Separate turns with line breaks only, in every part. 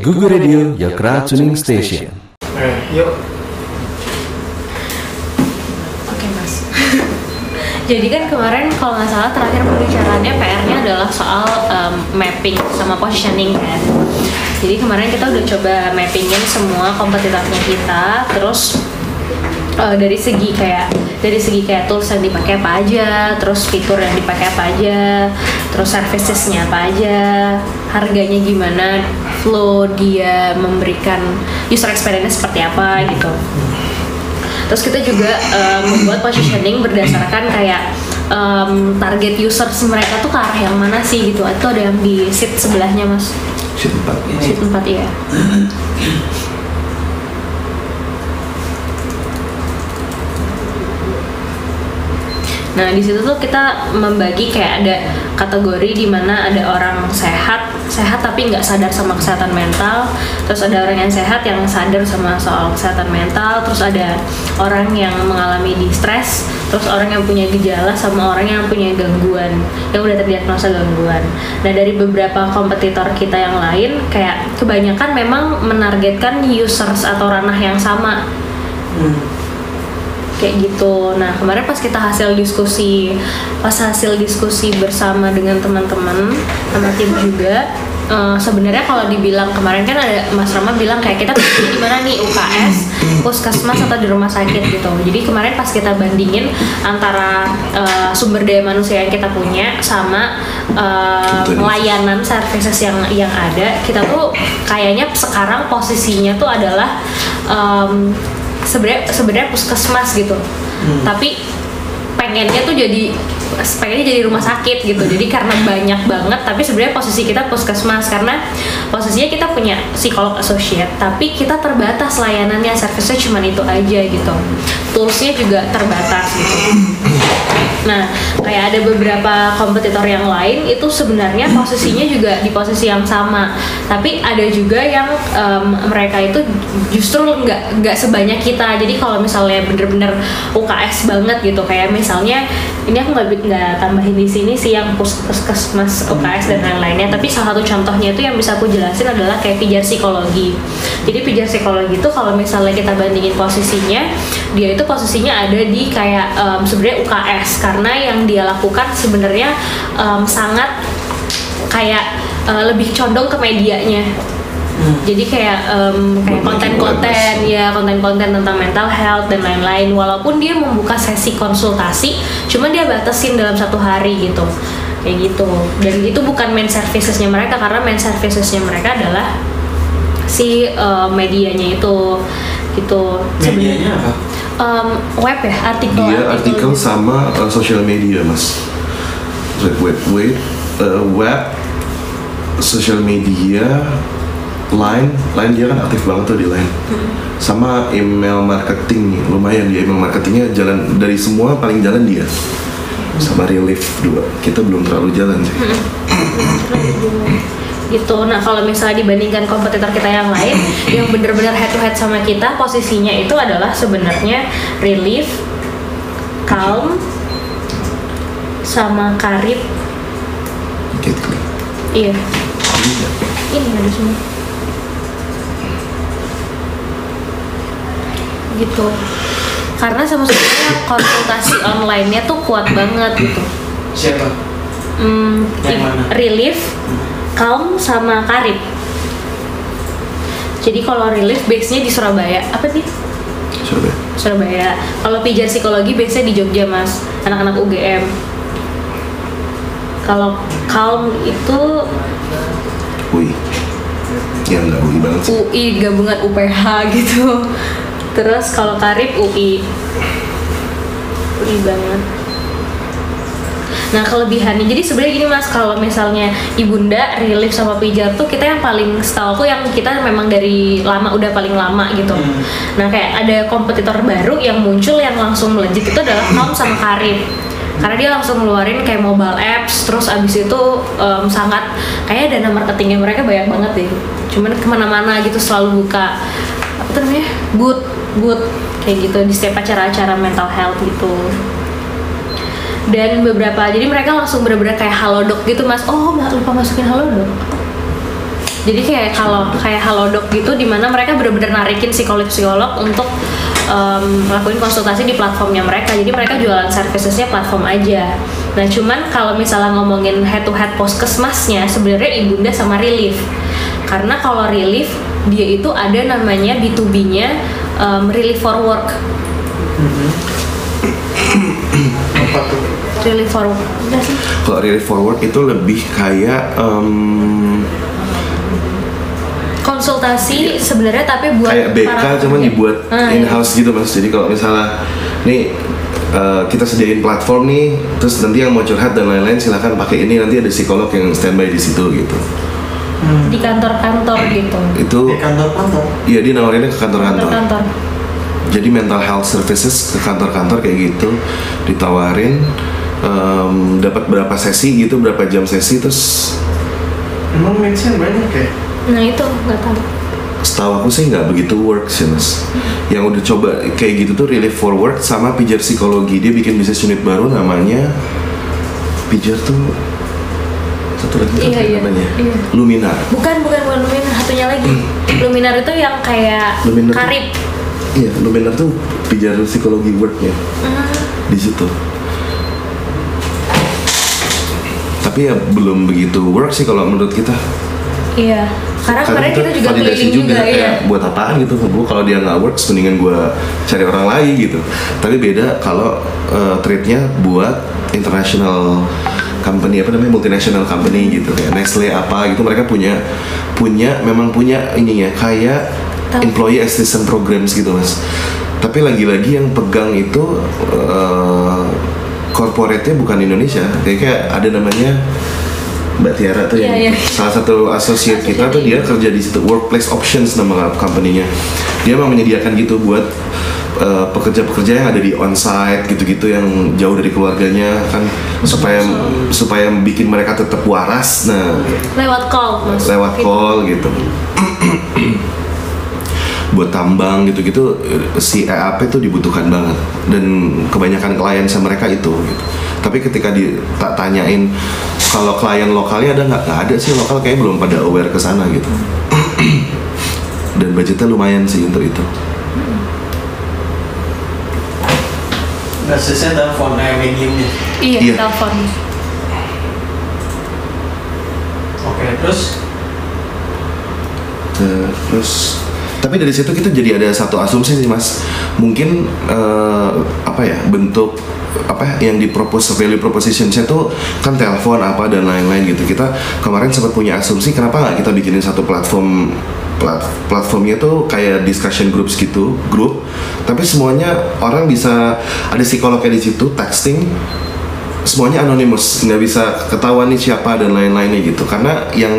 Google Radio, your crowd tuning station.
Eh, yuk.
Oke mas. Jadi kan kemarin kalau nggak salah terakhir pembicaraannya PR-nya adalah soal um, mapping sama positioning kan. Jadi kemarin kita udah coba mappingin semua kompetitornya kita, terus uh, dari segi kayak dari segi kayak tools yang dipakai apa aja, terus fitur yang dipakai apa aja, terus servicesnya apa aja, harganya gimana, flow dia memberikan user experience seperti apa gitu. Terus kita juga um, membuat positioning berdasarkan kayak um, target users mereka tuh ke arah yang mana sih gitu. Itu ada yang di seat sebelahnya mas,
Sheet 4.
seat 4 ya. Nah di situ tuh kita membagi kayak ada kategori di mana ada orang sehat, sehat tapi nggak sadar sama kesehatan mental, terus ada orang yang sehat yang sadar sama soal kesehatan mental, terus ada orang yang mengalami distress, terus orang yang punya gejala sama orang yang punya gangguan, yang udah terdiagnosa gangguan. Nah dari beberapa kompetitor kita yang lain, kayak kebanyakan memang menargetkan users atau ranah yang sama kayak gitu. Nah kemarin pas kita hasil diskusi, pas hasil diskusi bersama dengan teman-teman sama tim juga, eh, sebenarnya kalau dibilang kemarin kan ada Mas Rama bilang kayak kita di mana nih UKS, puskesmas atau di rumah sakit gitu. Jadi kemarin pas kita bandingin antara eh, sumber daya manusia yang kita punya sama eh, layanan services yang yang ada, kita tuh kayaknya sekarang posisinya tuh adalah em, sebenarnya sebenarnya puskesmas gitu. Tapi pengennya tuh jadi pengennya jadi rumah sakit gitu. Jadi karena banyak banget tapi sebenarnya posisi kita puskesmas. Karena posisinya kita punya psikolog associate tapi kita terbatas layanannya. Service-nya cuma itu aja gitu. Toolsnya juga terbatas gitu Nah, kayak ada beberapa kompetitor yang lain itu sebenarnya posisinya juga di posisi yang sama, tapi ada juga yang em, mereka itu justru nggak nggak sebanyak kita. Jadi kalau misalnya bener-bener UKS banget gitu, kayak misalnya ini aku nggak nggak tambahin di sini sih yang pus- puskesmas UKS dan lain-lainnya, tapi salah satu contohnya itu yang bisa aku jelasin adalah kayak pijar psikologi. Jadi pijar psikologi itu kalau misalnya kita bandingin posisinya, dia itu posisinya ada di kayak em, sebenarnya UKS karena yang dia lakukan sebenarnya em, sangat kayak eh, lebih condong ke medianya. Jadi kayak em, kayak konten-konten ya konten-konten tentang mental health dan lain-lain. Walaupun dia membuka sesi konsultasi, cuma dia batasin dalam satu hari gitu, kayak gitu. Dan itu bukan main servicesnya mereka karena main servicesnya mereka adalah si eh, medianya itu gitu.
Medianya apa?
Em, web ya artikel
Dia artikel sama uh, social media mas web web web uh, web social media line line dia kan aktif banget tuh di line sama email marketing nih lumayan dia email marketingnya jalan dari semua paling jalan dia sama relief dua kita belum terlalu jalan sih
gitu. Nah kalau misalnya dibandingkan kompetitor kita yang lain yang bener-bener head to head sama kita posisinya itu adalah sebenarnya relief, calm, sama karib.
gitu
Iya. Ini ada semua. Gitu. Karena sama sebenarnya konsultasi online-nya tuh kuat banget gitu.
Siapa?
Hmm,
Yang
relief, calm sama karib. Jadi kalau relief base-nya di Surabaya. Apa sih?
Surabaya
Surabaya. Kalau pijar psikologi base-nya di Jogja, Mas. Anak-anak UGM. Kalau calm itu
UI ya nggak UI banget sih
UI gabungan UPH gitu. Terus kalau karib UI. UI banget. Nah kelebihannya, jadi sebenarnya gini mas, kalau misalnya ibunda, relief sama pijar tuh kita yang paling setahu aku yang kita memang dari lama udah paling lama gitu. Nah kayak ada kompetitor baru yang muncul yang langsung melejit itu adalah Calm sama Karib. Karena dia langsung ngeluarin kayak mobile apps, terus abis itu em, sangat kayak dana marketingnya mereka banyak banget deh. Cuman ke mana-mana gitu selalu buka apa namanya booth booth kayak gitu di setiap acara-acara mental health gitu. Dan beberapa jadi mereka langsung bener-bener kayak halodoc gitu mas. Oh lupa masukin halodoc jadi kayak kalau kayak halodoc gitu di mana mereka bener-bener narikin psikolog-psikolog untuk em, ngelakuin konsultasi di platformnya mereka. Jadi mereka jualan servicesnya platform aja. Nah cuman kalau misalnya ngomongin head to head poskesmasnya sebenarnya ibunda sama relief. Karena kalau relief dia itu ada namanya B2B-nya em, relief for work
Apa tuh?
relief for work.
Kalau relief forward itu lebih kayak em,
konsultasi sebenarnya tapi buat
kayak BK
para
cuman
pekerja.
dibuat
Ah,
in
iya.
house gitu mas. Jadi kalau misalnya nih eh, kita sediain platform nih, terus nanti yang mau curhat dan lain-lain silahkan pakai ini nanti ada psikolog yang standby di situ gitu.
Di kantor-kantor gitu.
Itu
Di kantor-kantor.
Iya dia nawarinnya ke kantor-kantor.
kantor-kantor.
Jadi mental health services ke kantor-kantor kayak gitu ditawarin em, dapat berapa sesi gitu berapa jam sesi terus
Emang mention banyak ya?
nah itu nggak tahu.
Setahu aku sih nggak begitu work sih mas. Yang udah coba kayak gitu tuh relief for work sama pijar psikologi. Dia bikin bisnis unit baru namanya pijar tuh satu lagi
Iya, iya,
namanya.
Iya.
Luminar.
Bukan bukan bukan luminar. Satunya lagi. Luminar itu yang kayak
Luminar tuh-
karib.
Iya Luminar tuh pijar psikologi worknya
Hmm,
di situ. Tapi ya belum begitu work sih kalau menurut kita.
Iya. Karena kemarin kita juga
validasi
keliling juga,
kayak
iya.
buat apaan gitu. Gue kalau dia nggak works mendingan gue cari orang lain gitu. Tapi beda kalau uh, trade-nya buat international company apa namanya multinational company gitu kayak Nestle apa gitu mereka punya punya memang punya ininya kayak
Tahu.
employee assistance programs gitu mas tapi lagi-lagi yang pegang itu uh, corporate-nya bukan Indonesia kayak kayak ada namanya Mbak Tiara tuh
Iya,
yang
iya.
salah satu associate kita tuh dia kerja di situ workplace options nama company-nya dia memang menyediakan gitu buat uh, pekerja-pekerja yang ada di onsite gitu-gitu yang jauh dari keluarganya kan supaya supaya bikin mereka tetap waras nah.
Lewat call mas.
Lewat
Gitu.
call gitu. Buat tambang gitu-gitu si EAP tuh dibutuhkan banget. Dan kebanyakan klien sama mereka itu gitu. tapi ketika di tak tanyain kalau klien lokalnya ada nggak? Nggak ada sih lokal kayak belum pada aware ke sana gitu. Dan budgetnya lumayan sih untuk itu
Basisnya telepon eh, mediumnya.
iya,
Iya.
telepon
Oke, terus
terus tapi dari situ kita jadi ada satu asumsi sih mas mungkin eh, apa ya bentuk apa ya, yang dipropose value proposition saya tuh kan telepon apa dan lain-lain gitu kita kemarin sempat punya asumsi kenapa nggak kita bikinin satu platform plat- platformnya tuh kayak discussion groups gitu grup tapi semuanya orang bisa ada psikolognya di situ texting semuanya anonimus nggak bisa ketahuan nih siapa dan lain-lainnya gitu. Karena yang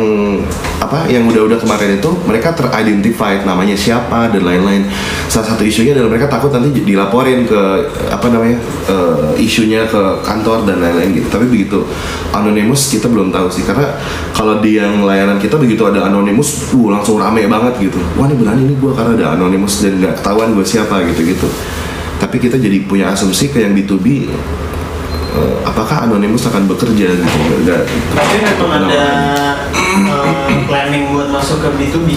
apa yang udah-udah kemarin itu mereka teridentified namanya siapa dan lain-lain. Salah satu isunya adalah mereka takut nanti dilaporin ke apa namanya eh, isunya ke kantor dan lain-lain gitu. Tapi begitu anonimus kita belum tahu sih. Karena kalau di yang layanan kita begitu ada anonimus uh langsung rame banget gitu. Wah ini berani nih gue karena ada anonimus dan nggak ketahuan gue siapa gitu gitu tapi kita jadi punya asumsi ke yang B2B eh, apakah anonimus akan bekerja gitu? Nggak nggak.
Tapi memang ada eh, planning buat masuk ke B2B.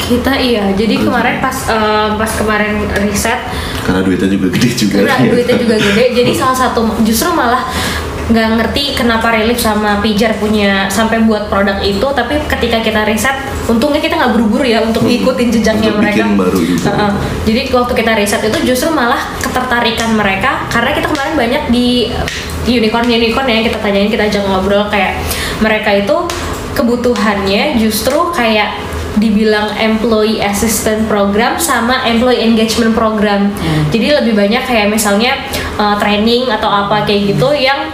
kita iya jadi kemarin pas eh, pas kemarin riset
karena duitnya juga gede juga.
Karena duitnya juga gede jadi salah satu justru malah nggak ngerti kenapa Relief sama Pijar punya sampai buat produk itu tapi ketika kita riset untungnya kita nggak buru-buru ya untuk ngikutin jejaknya
Untuk
mereka
bikin baru gitu.
Heeh. jadi waktu kita riset itu justru malah ketertarikan mereka karena kita kemarin banyak di unicorn unicorn ya kita tanyain kita ajak ngobrol kayak mereka itu kebutuhannya justru kayak dibilang employee assistant program sama employee engagement program. Jadi lebih banyak kayak misalnya uh, training atau apa kayak gitu yang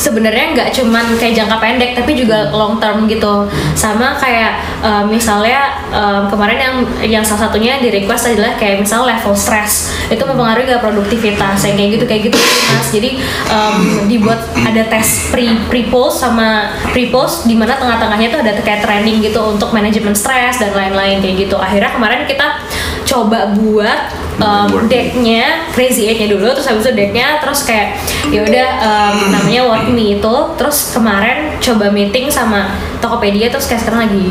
sebenarnya nggak cuman kayak jangka pendek tapi juga long term gitu. Sama kayak uh, misalnya um, kemarin yang yang salah satunya di request adalah kayak misalnya level stress. Itu mempengaruhi gak produktivitas? Yang kayak gitu kayak gitu mas. Jadi um, dibuat ada tes pre pre post sama pre post di mana tengah-tengahnya tuh ada kayak training gitu untuk manajemen stres dan lain-lain kayak gitu. Akhirnya kemarin kita coba buat um, decknya crazy eight-nya dulu terus habis itu decknya terus kayak ya udah um, namanya work me itu terus kemarin coba meeting sama Tokopedia terus kayak sekarang lagi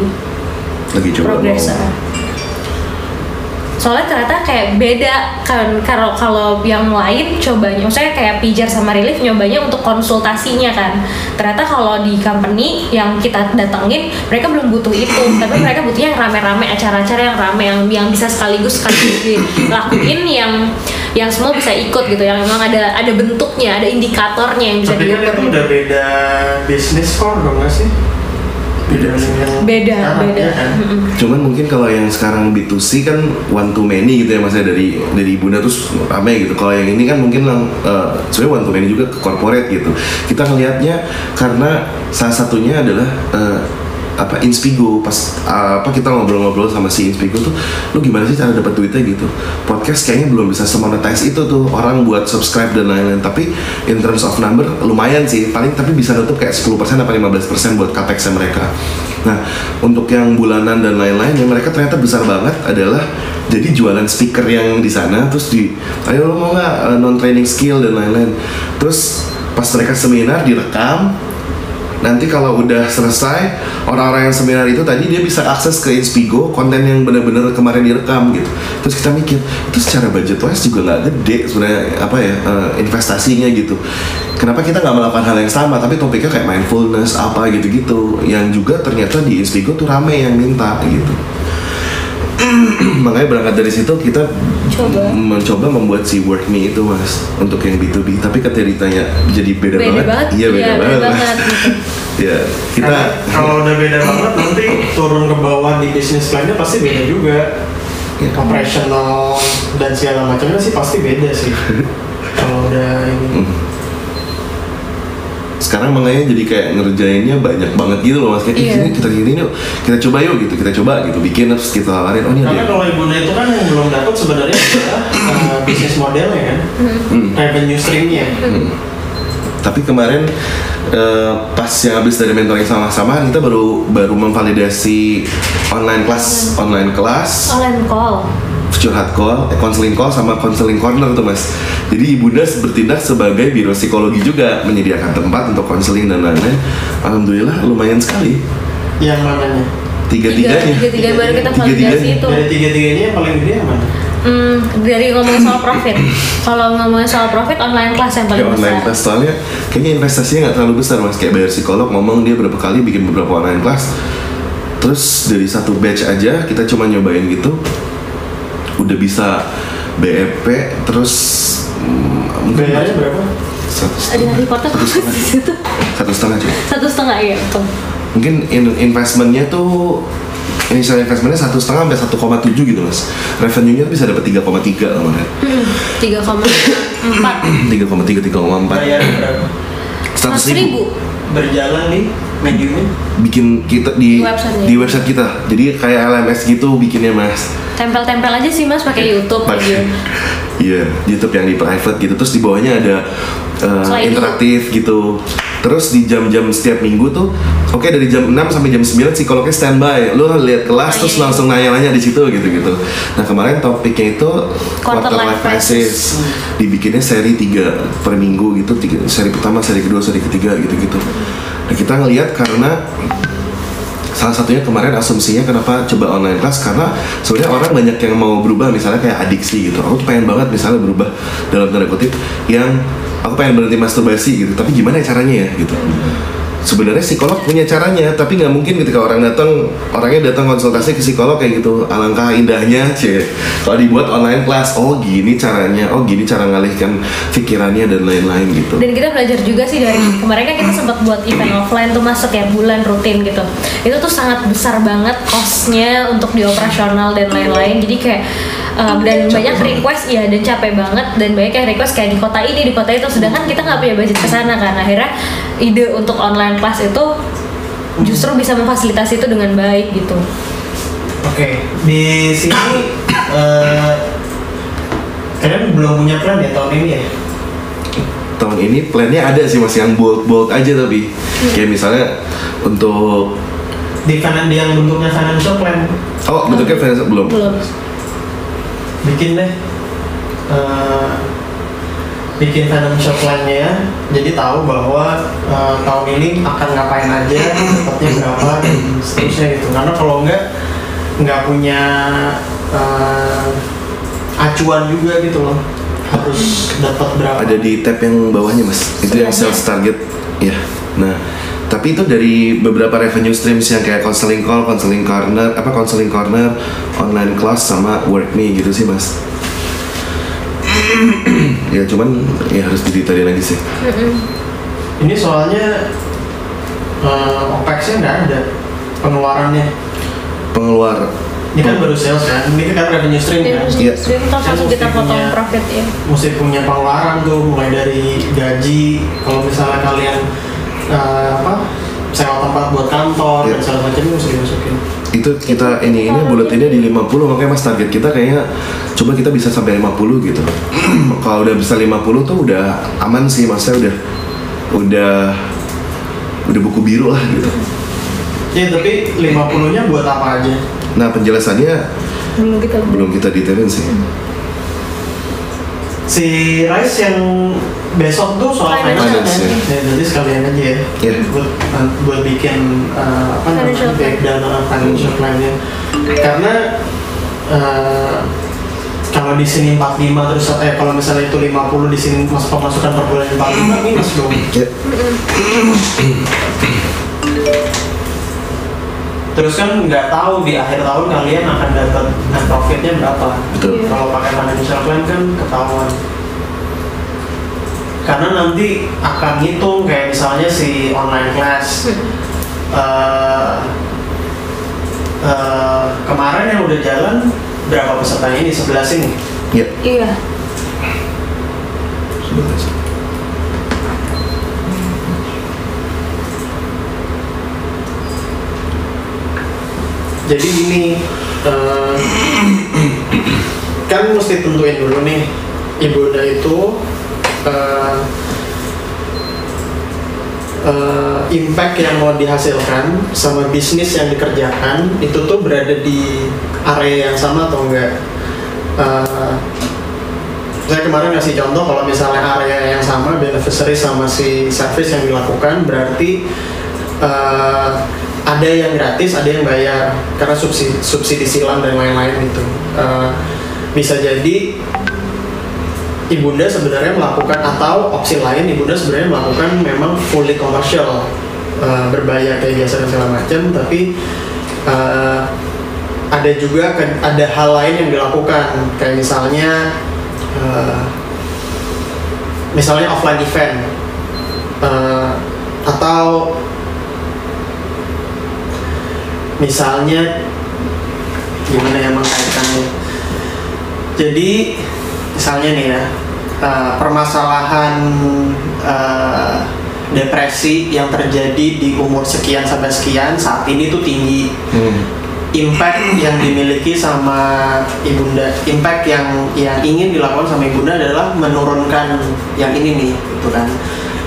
lagi coba
progress
mau
ah. Soalnya ternyata kayak beda kan kalau kalau yang lain cobanya maksudnya kayak pijar sama relief nyobanya untuk konsultasinya kan. Ternyata kalau di company yang kita datengin mereka belum butuh itu. Tapi mereka butuhnya yang rame-rame acara-acara yang rame yang yang bisa sekaligus sekaligus dilakuin yang yang semua bisa ikut gitu. Yang memang ada ada bentuknya ada indikatornya yang bisa
Tapi kan itu udah beda bisnis kok dong nggak sih?
Beda.
beda
sekarang,
beda
ya kan?
Cuman mungkin kalau yang sekarang B2C kan one to many gitu ya maksudnya dari dari ibunda terus rame gitu. Kalau yang ini kan mungkin lang- eh, sebenarnya one to many juga ke corporate gitu. Kita ngelihatnya karena salah satunya adalah eh, apa Inspigo pas eh, apa kita ngobrol-ngobrol sama si Inspigo tuh lu gimana sih cara dapat duitnya? Gitu. Podcast kayaknya belum bisa semonetize itu tuh orang buat subscribe dan lain-lain. Tapi in terms of number lumayan sih. Paling tapi bisa nutup kayak 10% apa 15% buat capex mereka. Nah untuk yang bulanan dan lain-lain yang mereka ternyata besar banget adalah jadi jualan speaker yang di sana terus di ayo lo mau nggak non training skill dan lain-lain? Terus pas mereka seminar direkam nanti kalau udah selesai orang-orang yang seminar itu tadi dia bisa akses ke Inspigo konten yang benar-benar kemarin direkam gitu. Terus kita mikir itu secara budget wise juga nggak gede sebenarnya apa ya eh, investasinya gitu. Kenapa kita nggak melakukan hal yang sama tapi topiknya kayak mindfulness apa gitu-gitu. Yang juga ternyata di Inspigo tuh rame yang minta gitu makanya berangkat dari situ kita
Coba.
mencoba membuat si work me itu mas untuk yang B2B tapi ketika ditanya jadi beda,
beda banget
iya beda banget, Mas.
gitu.
ya kita
Karena kalau udah beda banget nanti turun ke bawah di bisnis lainnya pasti beda juga.
Ya.
Operational dan segala macamnya sih pasti beda sih. kalau udah ini.
Hmm. sekarang makanya jadi kayak ngerjainnya banyak banget gitu loh mas kayak "Ih,
Iya.
ini kita gini yuk kita coba yuk gitu kita coba gitu bikin terus kita tawarin oh ini ada
Karena
yang-
kalau ibunda itu kan yang belum dapat sebenarnya adalah uh, bisnis modelnya kan,
Hmm.
revenue streamnya.
Hmm. Tapi kemarin eh, pas yang habis dari mentoring sama-sama kita baru baru memvalidasi online kelas online kelas
online call
curhat call, eh, counseling call sama counseling corner tuh mas. Jadi ibunda bertindak sebagai biro psikologi juga menyediakan tempat untuk counseling dan lain-lain. Alhamdulillah lumayan sekali.
Yang mananya?
tiga
Tiga-tiganya.
tiga tiga baru kita
Tiga-tiganya.
validasi itu
Dari tiga-tiganya yang paling gede yang mana?
Hmm, dari ngomongin soal profit kalau ngomongin soal profit online class yang paling
online
besar
class soalnya kayaknya investasinya nggak terlalu besar mas kayak bayar psikolog ngomong dia berapa kali bikin beberapa online class terus dari satu batch aja kita cuma nyobain gitu udah bisa BEP terus mm, mungkin
Bayarnya berapa?
satu
ada
setengah. Satu setengah.
di situ.
Satu setengah cuy.
Satu setengah ya tuh
mungkin in- investmentnya tuh initial investmentnya satu setengah sampai 1,7 gitu mas. Revenue-nya bisa dapat 3,3 kemarin
Hmm, tiga koma empat.
3,3 3,4
Bayar berapa?
seratus ribu.
Berjalan nih mediumnya?
bikin kita di
Di website-nya.
di website kita jadi kayak LMS gitu bikinnya mas
tempel-tempel aja sih mas pakai YouTube
Pakai-
aja
Iya, YouTube yang di private gitu. Terus di bawahnya ada uh, interaktif gitu. Terus di jam-jam setiap minggu tuh, oke dari jam 6 sampai jam 9 psikolognya standby. Lu lihat kelas
Oh,
terus
iya.
langsung nanya-nanya di situ gitu-gitu. Nah, kemarin topiknya itu
Quarter life crisis.
Dibikinnya seri 3 per minggu gitu, tiga, seri pertama, seri kedua, seri ketiga gitu-gitu. Nah, kita ngelihat karena salah satunya kemarin asumsinya kenapa coba online class karena sebenarnya orang banyak yang mau berubah misalnya kayak adiksi gitu. Aku tuh pengen banget misalnya berubah dalam tanda kutip yang aku pengen berhenti masturbasi gitu. Tapi gimana ya caranya ya gitu sebenarnya psikolog punya caranya tapi nggak mungkin ketika orang datang orangnya datang konsultasi ke psikolog kayak gitu. Alangkah indahnya cie. Kalau dibuat online class oh gini caranya oh gini cara ngalihkan pikirannya dan lain-lain gitu.
Dan kita belajar juga sih dari kemarin kan kita sempat buat event offline tuh mas setiap bulan rutin gitu. Itu tuh sangat besar banget costnya untuk di operasional dan lain-lain. Jadi kayak um, dan banyak request ya dan capek banget dan banyak yang request kayak di kota ini di kota itu. Sedangkan kita nggak punya budget ke sana kan. Akhirnya ide untuk online class itu justru bisa memfasilitasi itu dengan baik gitu.
Oke, di sini eh, kalian belum punya plan ya tahun ini ya?
tahun ini plannya ada sih masih yang bold bold aja tapi kayak misalnya untuk
Di kanan yang bentuknya financial plan?
Oh bentuknya finance belum.
Belum
bikin deh. Eh, bikin financial plan-nya jadi tahu bahwa eh, tahun ini akan ngapain aja dapatnya berapa dan seterusnya gitu. Karena kalau enggak nggak punya eh, acuan juga gitu loh. Harus dapat berapa.
Ada di tab yang bawahnya mas. Itu yang sales target. Ya nah tapi itu dari beberapa revenue streams yang kayak counseling call, counseling corner, apa counseling corner, online class sama work me gitu sih mas. ya cuman ya harus didetailin lagi sih.
ini soalnya eh, OPEX-nya nggak ada pengeluarannya.
Pengeluar.
Ini kan baru sales kan? Ini kan revenue stream kan?
mesti stream terus langsung kita potong
Punya-
profit ya.
mesti punya pengeluaran tuh mulai dari gaji. Kalau misalnya kalian eh, apa sewa tempat buat kantor
Iya.
dan segala macam itu mesti dimasukin.
Itu kita ini ini buletinnya di 50 makanya mas target kita kayaknya coba kita bisa sampai 50 gitu. Kalau udah bisa 50 tuh udah aman sih maksudnya udah udah udah buku biru lah gitu.
Ya tapi 50 nya buat apa aja?
Nah penjelasannya
Belum kita
belum kita detailin sih.
Si Rice yang besok tuh soal
Finance,
finance,
ya.
ya, jadi sekalian aja ya.
Iya.
buat buat bikin uh, apa namanya
Financial
breakdown uh, financial plan-nya. Karena uh, kalau di sini 45 terus eh kalau misalnya itu 50 di sini masuk pemasukan per bulan 45 minus dong.
Ya
terus kan nggak tahu di akhir tahun kalian akan dapat net profitnya berapa.
Betul.
Iya.
kalau pakai financial plan kan ketahuan karena nanti akan ngitung kayak misalnya si online class. Eh, eh, kemarin yang udah jalan berapa pesertanya ini? 11 ini?
Ya
Iya.
sebentar.
jadi gini eh, kan mesti tentuin dulu nih ibunda itu eh, eh, impact yang mau dihasilkan sama bisnis yang dikerjakan itu tuh berada di area yang sama atau enggak? Eh, saya kemarin ngasih contoh kalau misalnya area yang sama beneficiary sama si service yang dilakukan berarti eh, ada yang gratis ada yang bayar karena subsidi subsidi silang dan lain-lain itu Eh, bisa jadi ibunda sebenarnya melakukan atau opsi lain ibunda sebenarnya melakukan memang fully commercial eh, berbayar kayak biasa dan segala macam tapi eh, ada juga ada hal lain yang dilakukan. Kayak misalnya eh, misalnya offline event Eh, atau misalnya gimana ya mengkaitkannya jadi misalnya nih ya eh, permasalahan eh, depresi yang terjadi di umur sekian sampai sekian saat ini tuh tinggi.
Hmm.
impact yang dimiliki sama ibunda impact yang yang ingin dilakukan sama ibunda adalah menurunkan yang ini nih gitu kan.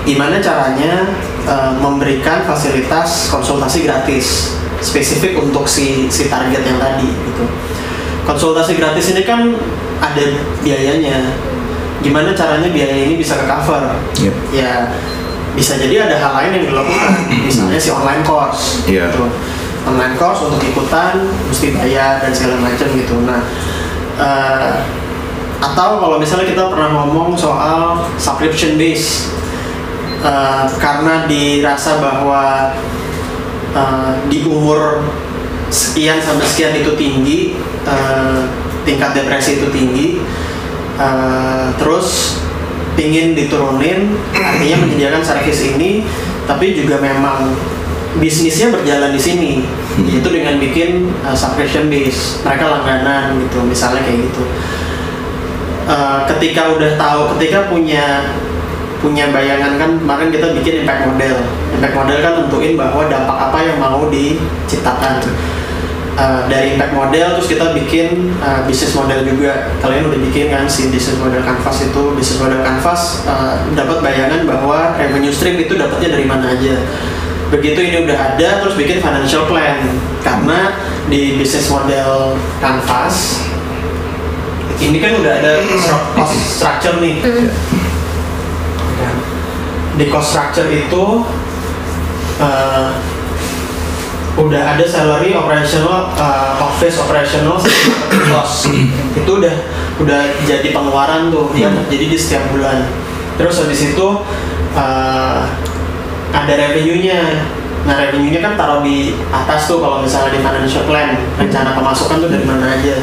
Gimana caranya eh, memberikan fasilitas konsultasi gratis spesifik untuk si si target yang tadi gitu. Konsultasi gratis ini kan ada biayanya. Gimana caranya biaya ini bisa ke cover?
Yep.
ya bisa jadi ada hal lain yang dilakukan. Misalnya si online course
Iya.
gitu. Online course untuk ikutan mesti bayar dan segala macam gitu. Nah eh, atau kalau misalnya kita pernah ngomong soal subscription base eh, karena dirasa bahwa eh, di umur sekian sampai sekian itu tinggi eh, tingkat depresi itu tinggi eh, terus pingin diturunin artinya menyediakan servis ini tapi juga memang bisnisnya berjalan di sini. Yaitu dengan bikin uh, subscription base mereka langganan gitu misalnya kayak gitu. Eh, ketika udah tahu ketika punya punya bayangan kan kemarin kita bikin impact model. Impact model kan tentuin bahwa dampak apa yang mau diciptakan Uh, dari impact model terus kita bikin uh, bisnis model juga. Kalian udah bikin kan si bisnis model canvas itu? Bisnis model canvas uh, dapat bayangan bahwa revenue stream itu dapatnya dari mana aja. Begitu ini udah ada terus bikin financial plan. Karena di bisnis model canvas ini kan udah ada cost structure nih. Kan. di cost structure itu uh, udah ada salary operational uh, office operational cost itu udah udah jadi pengeluaran tuh yang terjadi di setiap bulan. Terus habis itu uh, ada revenue-nya. Nah revenue-nya kan taruh di atas tuh kalau misalnya di financial plan. Rencana pemasukan tuh dari mana aja.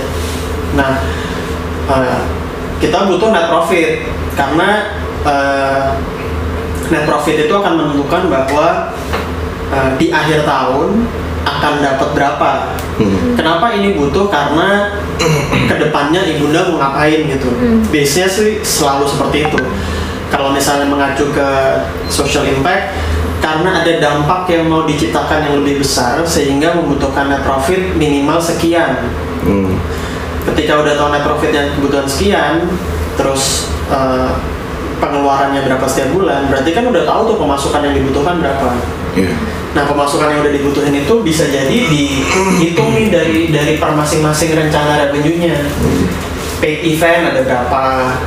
Nah uh, kita butuh net profit. Karena uh, net profit itu akan menentukan bahwa uh, di akhir tahun akan dapat berapa.
Hmm.
Kenapa ini butuh? Karena ke depannya ibunda mau ngapain gitu.
Hmm.
Biasanya sih selalu seperti itu. Kalau misalnya mengacu ke social impact, karena ada dampak yang mau diciptakan yang lebih besar sehingga membutuhkan net profit minimal sekian.
Hmm.
Ketika udah tahu net profit yang kebutuhan sekian, terus uh, pengeluarannya berapa setiap bulan, berarti kan udah tahu tuh pemasukan yang dibutuhkan berapa.
Iya.
Nah pemasukan yang udah dibutuhin itu bisa jadi dihitung nih dari dari per masing-masing rencana revenue-nya. Paid event ada berapa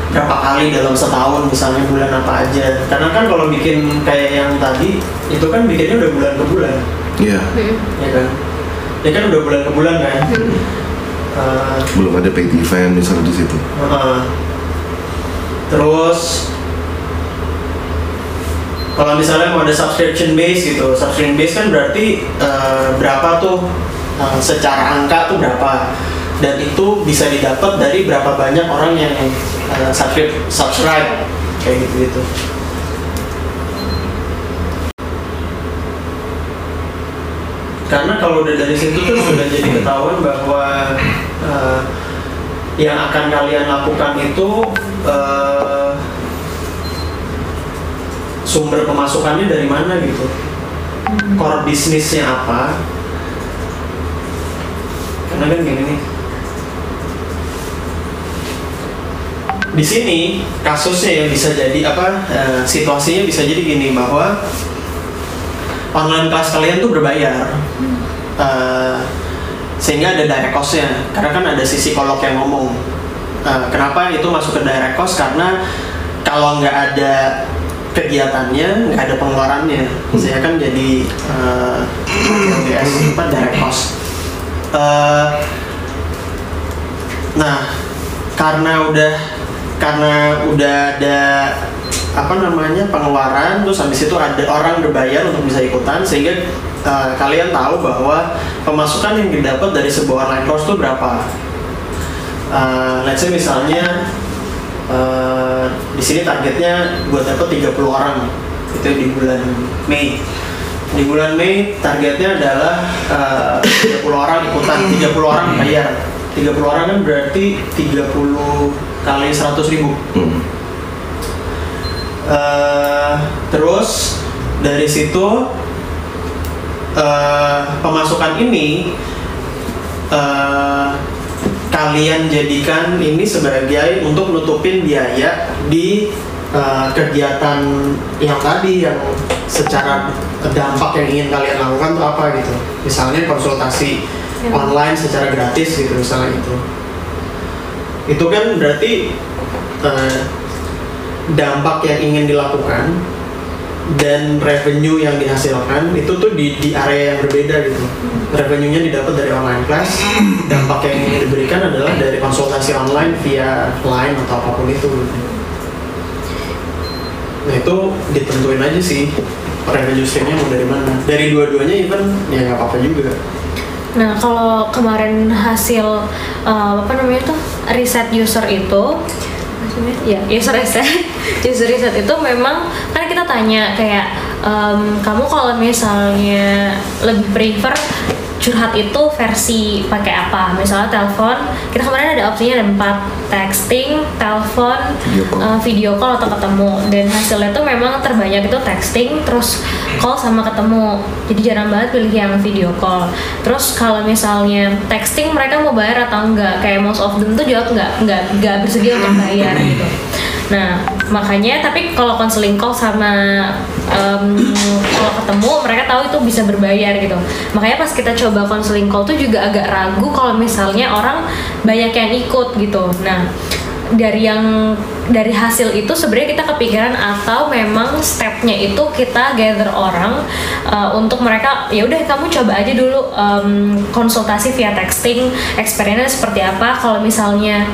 berapa kali dalam setahun misalnya bulan apa aja. Karena kan kalau bikin kayak yang tadi itu kan bikinnya udah bulan ke bulan,
Iya.
Hmm.
ya kan? Ya kan udah bulan ke bulan kan. Eh,
Belum ada paid event misalnya di situ.
Heeh. Terus kalau misalnya mau ada subscription base gitu, subscription base kan berarti eh, berapa tuh eh, secara angka tuh berapa dan itu bisa didapat dari berapa banyak orang yang eh, subscribe subscribe kayak gitu gitu. Karena kalau udah dari situ tuh sudah jadi ketahuan bahwa eh, yang akan kalian lakukan itu eh, sumber pemasukannya dari mana gitu? Core bisnisnya apa? Karena kan gini nih. Di sini kasusnya yang bisa jadi apa eh, situasinya bisa jadi gini bahwa online kelas kalian tuh berbayar. Eh, sehingga ada direct cost-nya. Karena kan ada sisi psikolog yang ngomong. Eh, kenapa itu masuk ke direct cost? Karena kalau nggak ada kegiatannya nggak ada pengeluarannya. Saya kan jadi eh, LDS apa direct cost Eh, nah karena udah karena udah ada apa namanya pengeluaran terus habis itu ada orang berbayar untuk bisa ikutan sehingga eh, kalian tahu bahwa pemasukan yang didapat dari sebuah online course itu berapa. Eh, let's say misalnya eh, di sini targetnya buat dapat 30 orang itu di bulan Mei. Di bulan Mei targetnya adalah eh, 30 orang ikutan 30 orang bayar. 30 orang kan berarti 30 kali 100 ribu.
Hmm.
Eh, terus dari situ eh, pemasukan ini eh, kalian jadikan ini sebagai untuk nutupin biaya di eh, kegiatan yang tadi yang secara dampak yang ingin kalian lakukan tuh apa gitu misalnya konsultasi
Ya.
online secara gratis gitu misalnya itu itu kan berarti eh, dampak yang ingin dilakukan dan revenue yang dihasilkan itu tuh di, di area yang berbeda gitu. Revenue-nya didapat dari online class. Dampak yang diberikan adalah dari konsultasi online via line atau apa pun itu gitu. nah itu ditentuin aja sih revenue streamnya mau dari mana. Dari dua-duanya even ya nggak apa-apa juga.
Nah, kalau kemarin hasil uh, apa namanya tuh riset user itu maksudnya? ya user riset user riset itu memang kan kita tanya kayak em, kamu kalau misalnya lebih prefer curhat itu versi pakai apa? Misalnya telepon kita kemarin ada opsinya ada empat texting telepon
Video call.
eh, video call atau ketemu. Dan hasilnya tuh memang terbanyak itu texting terus call sama ketemu. Jadi jarang banget pilih yang video call. Terus kalau misalnya texting mereka mau bayar atau enggak? Kayak most of them tuh jawab enggak enggak enggak bersedia untuk bayar gitu. Nah makanya tapi kalau konseling call sama em, kalau ketemu mereka tahu itu bisa berbayar gitu. Makanya pas kita coba konseling call tuh juga agak ragu kalau misalnya orang banyak yang ikut gitu. Nah dari yang dari hasil itu sebenarnya kita kepikiran atau memang stepnya itu kita gather orang uh, untuk mereka ya udah kamu coba aja dulu um, konsultasi via texting experience seperti apa. Kalau misalnya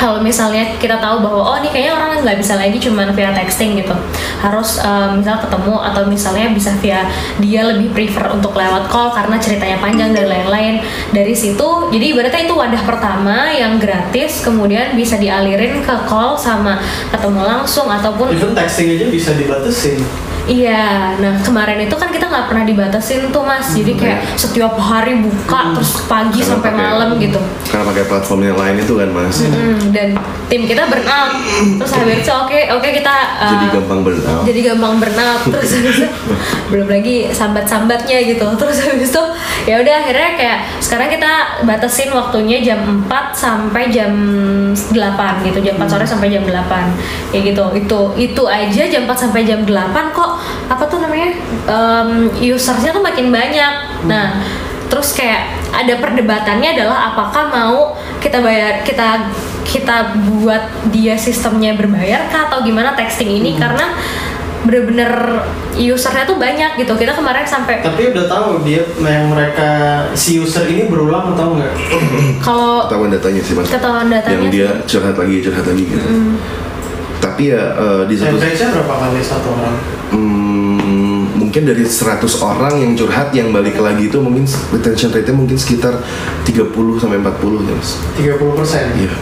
kalau misalnya kita tahu bahwa oh ini kayaknya orang nggak bisa lagi cuman via texting gitu harus um, misal ketemu atau misalnya bisa via dia lebih prefer untuk lewat call karena ceritanya panjang dan lain-lain dari situ jadi ibaratnya itu wadah pertama yang gratis kemudian bisa dialirin ke call sama ketemu langsung ataupun
Even texting aja bisa dibatasin.
Iya, nah kemarin itu kan kita nggak pernah dibatasin tuh mas, jadi kayak setiap hari buka terus pagi
Karena
sampai
pakai-
malam gitu.
Karena pakai platform yang lain itu kan mas.
Mm, dan tim kita burn out, terus habis itu oke oke kita uh,
Jadi gampang burnout.
jadi gampang burn out, terus habis itu belum lagi sambat-sambatnya gitu, terus habis itu ya udah akhirnya kayak sekarang kita batasin waktunya jam 4 sampai jam 8 gitu, jam 4 sore sampai jam 8 ya gitu, itu itu aja jam 4 sampai jam 8 kok. Apa tuh namanya? Um, usersnya tuh makin banyak, nah terus kayak ada perdebatannya adalah apakah mau kita bayar kita kita buat dia sistemnya berbayar kah atau gimana texting ini karena bener-bener usernya tuh banyak gitu kita kemarin sampai
Tapi udah tahu dia yang mereka si user ini berulang atau enggak?
kalau
Ketahuan datanya sih mas.
Ketahuan datanya
Yang dia curhat lagi curhat lagi gitu. Tapi ya eh, di satu
berapa kali satu orang?
Hmm, mungkin dari 100 orang yang curhat yang balik lagi itu mungkin retention rate-nya mungkin sekitar 30 sampai 40 ya mas
30 persen.
iya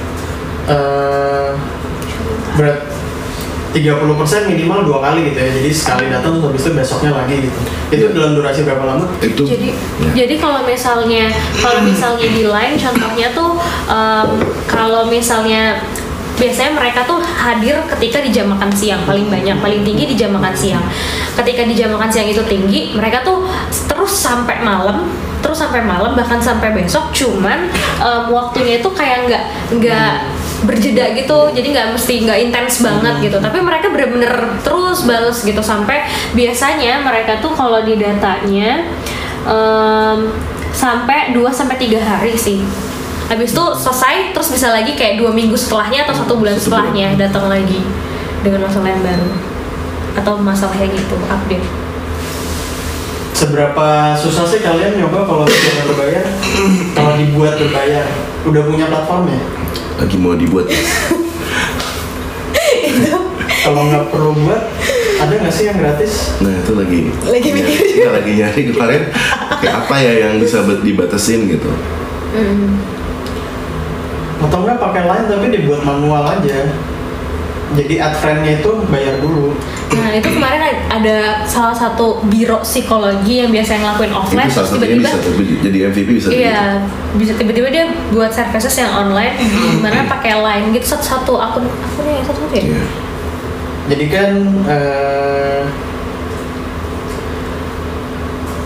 Eh, berat 30% minimal dua kali gitu ya jadi sekali datang terus habis itu besoknya lagi gitu itu
Iya.
dalam durasi berapa lama?
itu
jadi
ya.
jadi kalau misalnya kalau misalnya di line contohnya tuh em, kalau misalnya biasanya mereka tuh hadir ketika di jam makan siang paling banyak paling tinggi di jam makan siang. Ketika di jam makan siang itu tinggi mereka tuh terus sampai malam terus sampai malam bahkan sampai besok cuman em, waktunya itu kayak nggak nggak berjeda gitu. Jadi nggak mesti nggak intens banget gitu. Tapi mereka bener-bener terus bales gitu. Sampai biasanya mereka tuh kalau di datanya em, sampai 2 sampai tiga hari sih habis itu selesai terus bisa lagi kayak dua minggu setelahnya atau satu bulan setelahnya datang lagi dengan masalah yang baru. Atau masalah yang gitu update.
Seberapa susah sih kalian nyoba kalau misalnya berbayar? Kalau dibuat berbayar udah punya platformnya
lagi mau dibuat.
Kalau nggak perlu buat ada nggak sih yang gratis?
Nah itu lagi
Lagi mikir
kita lagi nyari kemarin. Kayak apa ya yang bisa buat dibatasin gitu
atau nggak pakai line tapi dibuat manual aja. Jadi ad friend-nya itu bayar dulu.
Nah itu kemarin ada salah satu biro psikologi yang biasa ngelakuin
itu
offline
salah
terus tiba-tiba
jadi MVP bisa
Iya, bisa tiba-tiba dia buat services yang online, gimana pakai line gitu. Satu-satu akun akunnya yang satu-satu ya.
Iya.
jadi kan eh,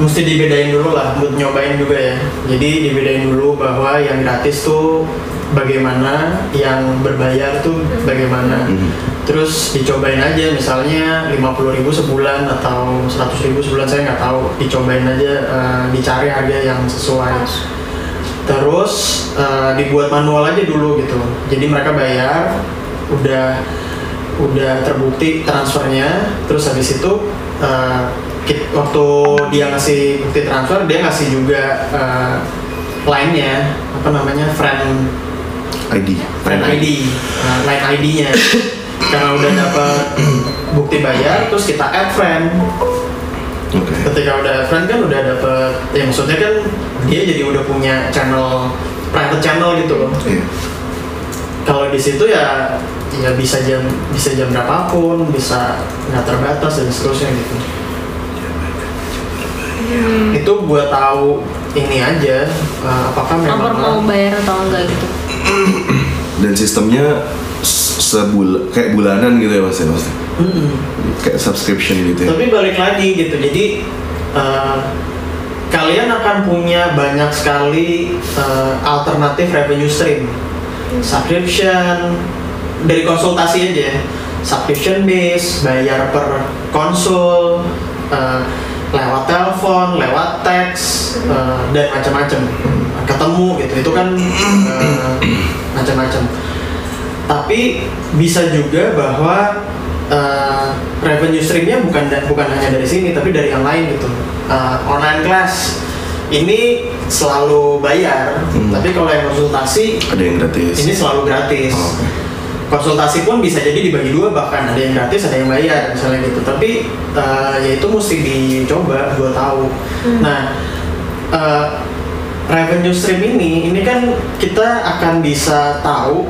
mesti dibedain dulu lah buat nyobain juga ya. Jadi dibedain dulu bahwa yang gratis tuh bagaimana yang berbayar tuh bagaimana.
Mhm.
terus dicobain aja misalnya 50.000 sebulan atau 100.000 sebulan saya nggak tahu. Dicobain aja eh, dicari harga yang sesuai. Terus eh, dibuat manual aja dulu gitu. Jadi mereka bayar udah udah terbukti transfernya. Terus habis itu kit- waktu dia ngasih bukti transfer dia ngasih juga eh, line-nya apa namanya friend
ID
friend ID nah, line ID-nya karena udah dapat bukti bayar terus kita add friend.
Oke.
Ketika udah add friend kan udah dapet ya maksudnya kan dia jadi udah punya channel private channel gitu loh.
Iya.
kalau di situ ya ya bisa jam bisa jam berapapun bisa nggak terbatas dan seterusnya gitu itu buat tahu ini aja uh, apakah
Apa mau
memang
bayar atau enggak gitu.
dan sistemnya sebul kayak bulanan gitu ya mas ya mas
Mm-mm.
kayak subscription gitu ya
tapi balik lagi gitu jadi uh, kalian akan punya banyak sekali uh, alternatif revenue stream subscription dari konsultasi aja ya. subscription base bayar per konsul uh, lewat telepon lewat teks uh, dan macam-macam ketemu gitu itu kan uh, macam-macam tapi bisa juga bahwa uh, revenue streamnya bukan bukan hanya dari sini tapi dari yang lain gitu Uh, online class ini selalu bayar
Hmm.
tapi kalau yang konsultasi
Ada yang gratis.
ini selalu gratis
Oh, oke.
Konsultasi pun bisa jadi dibagi dua bahkan ada yang gratis ada yang bayar misalnya gitu. Tapi uh, ya itu mesti dicoba gue tahu nah uh, revenue stream ini ini kan kita akan bisa tahu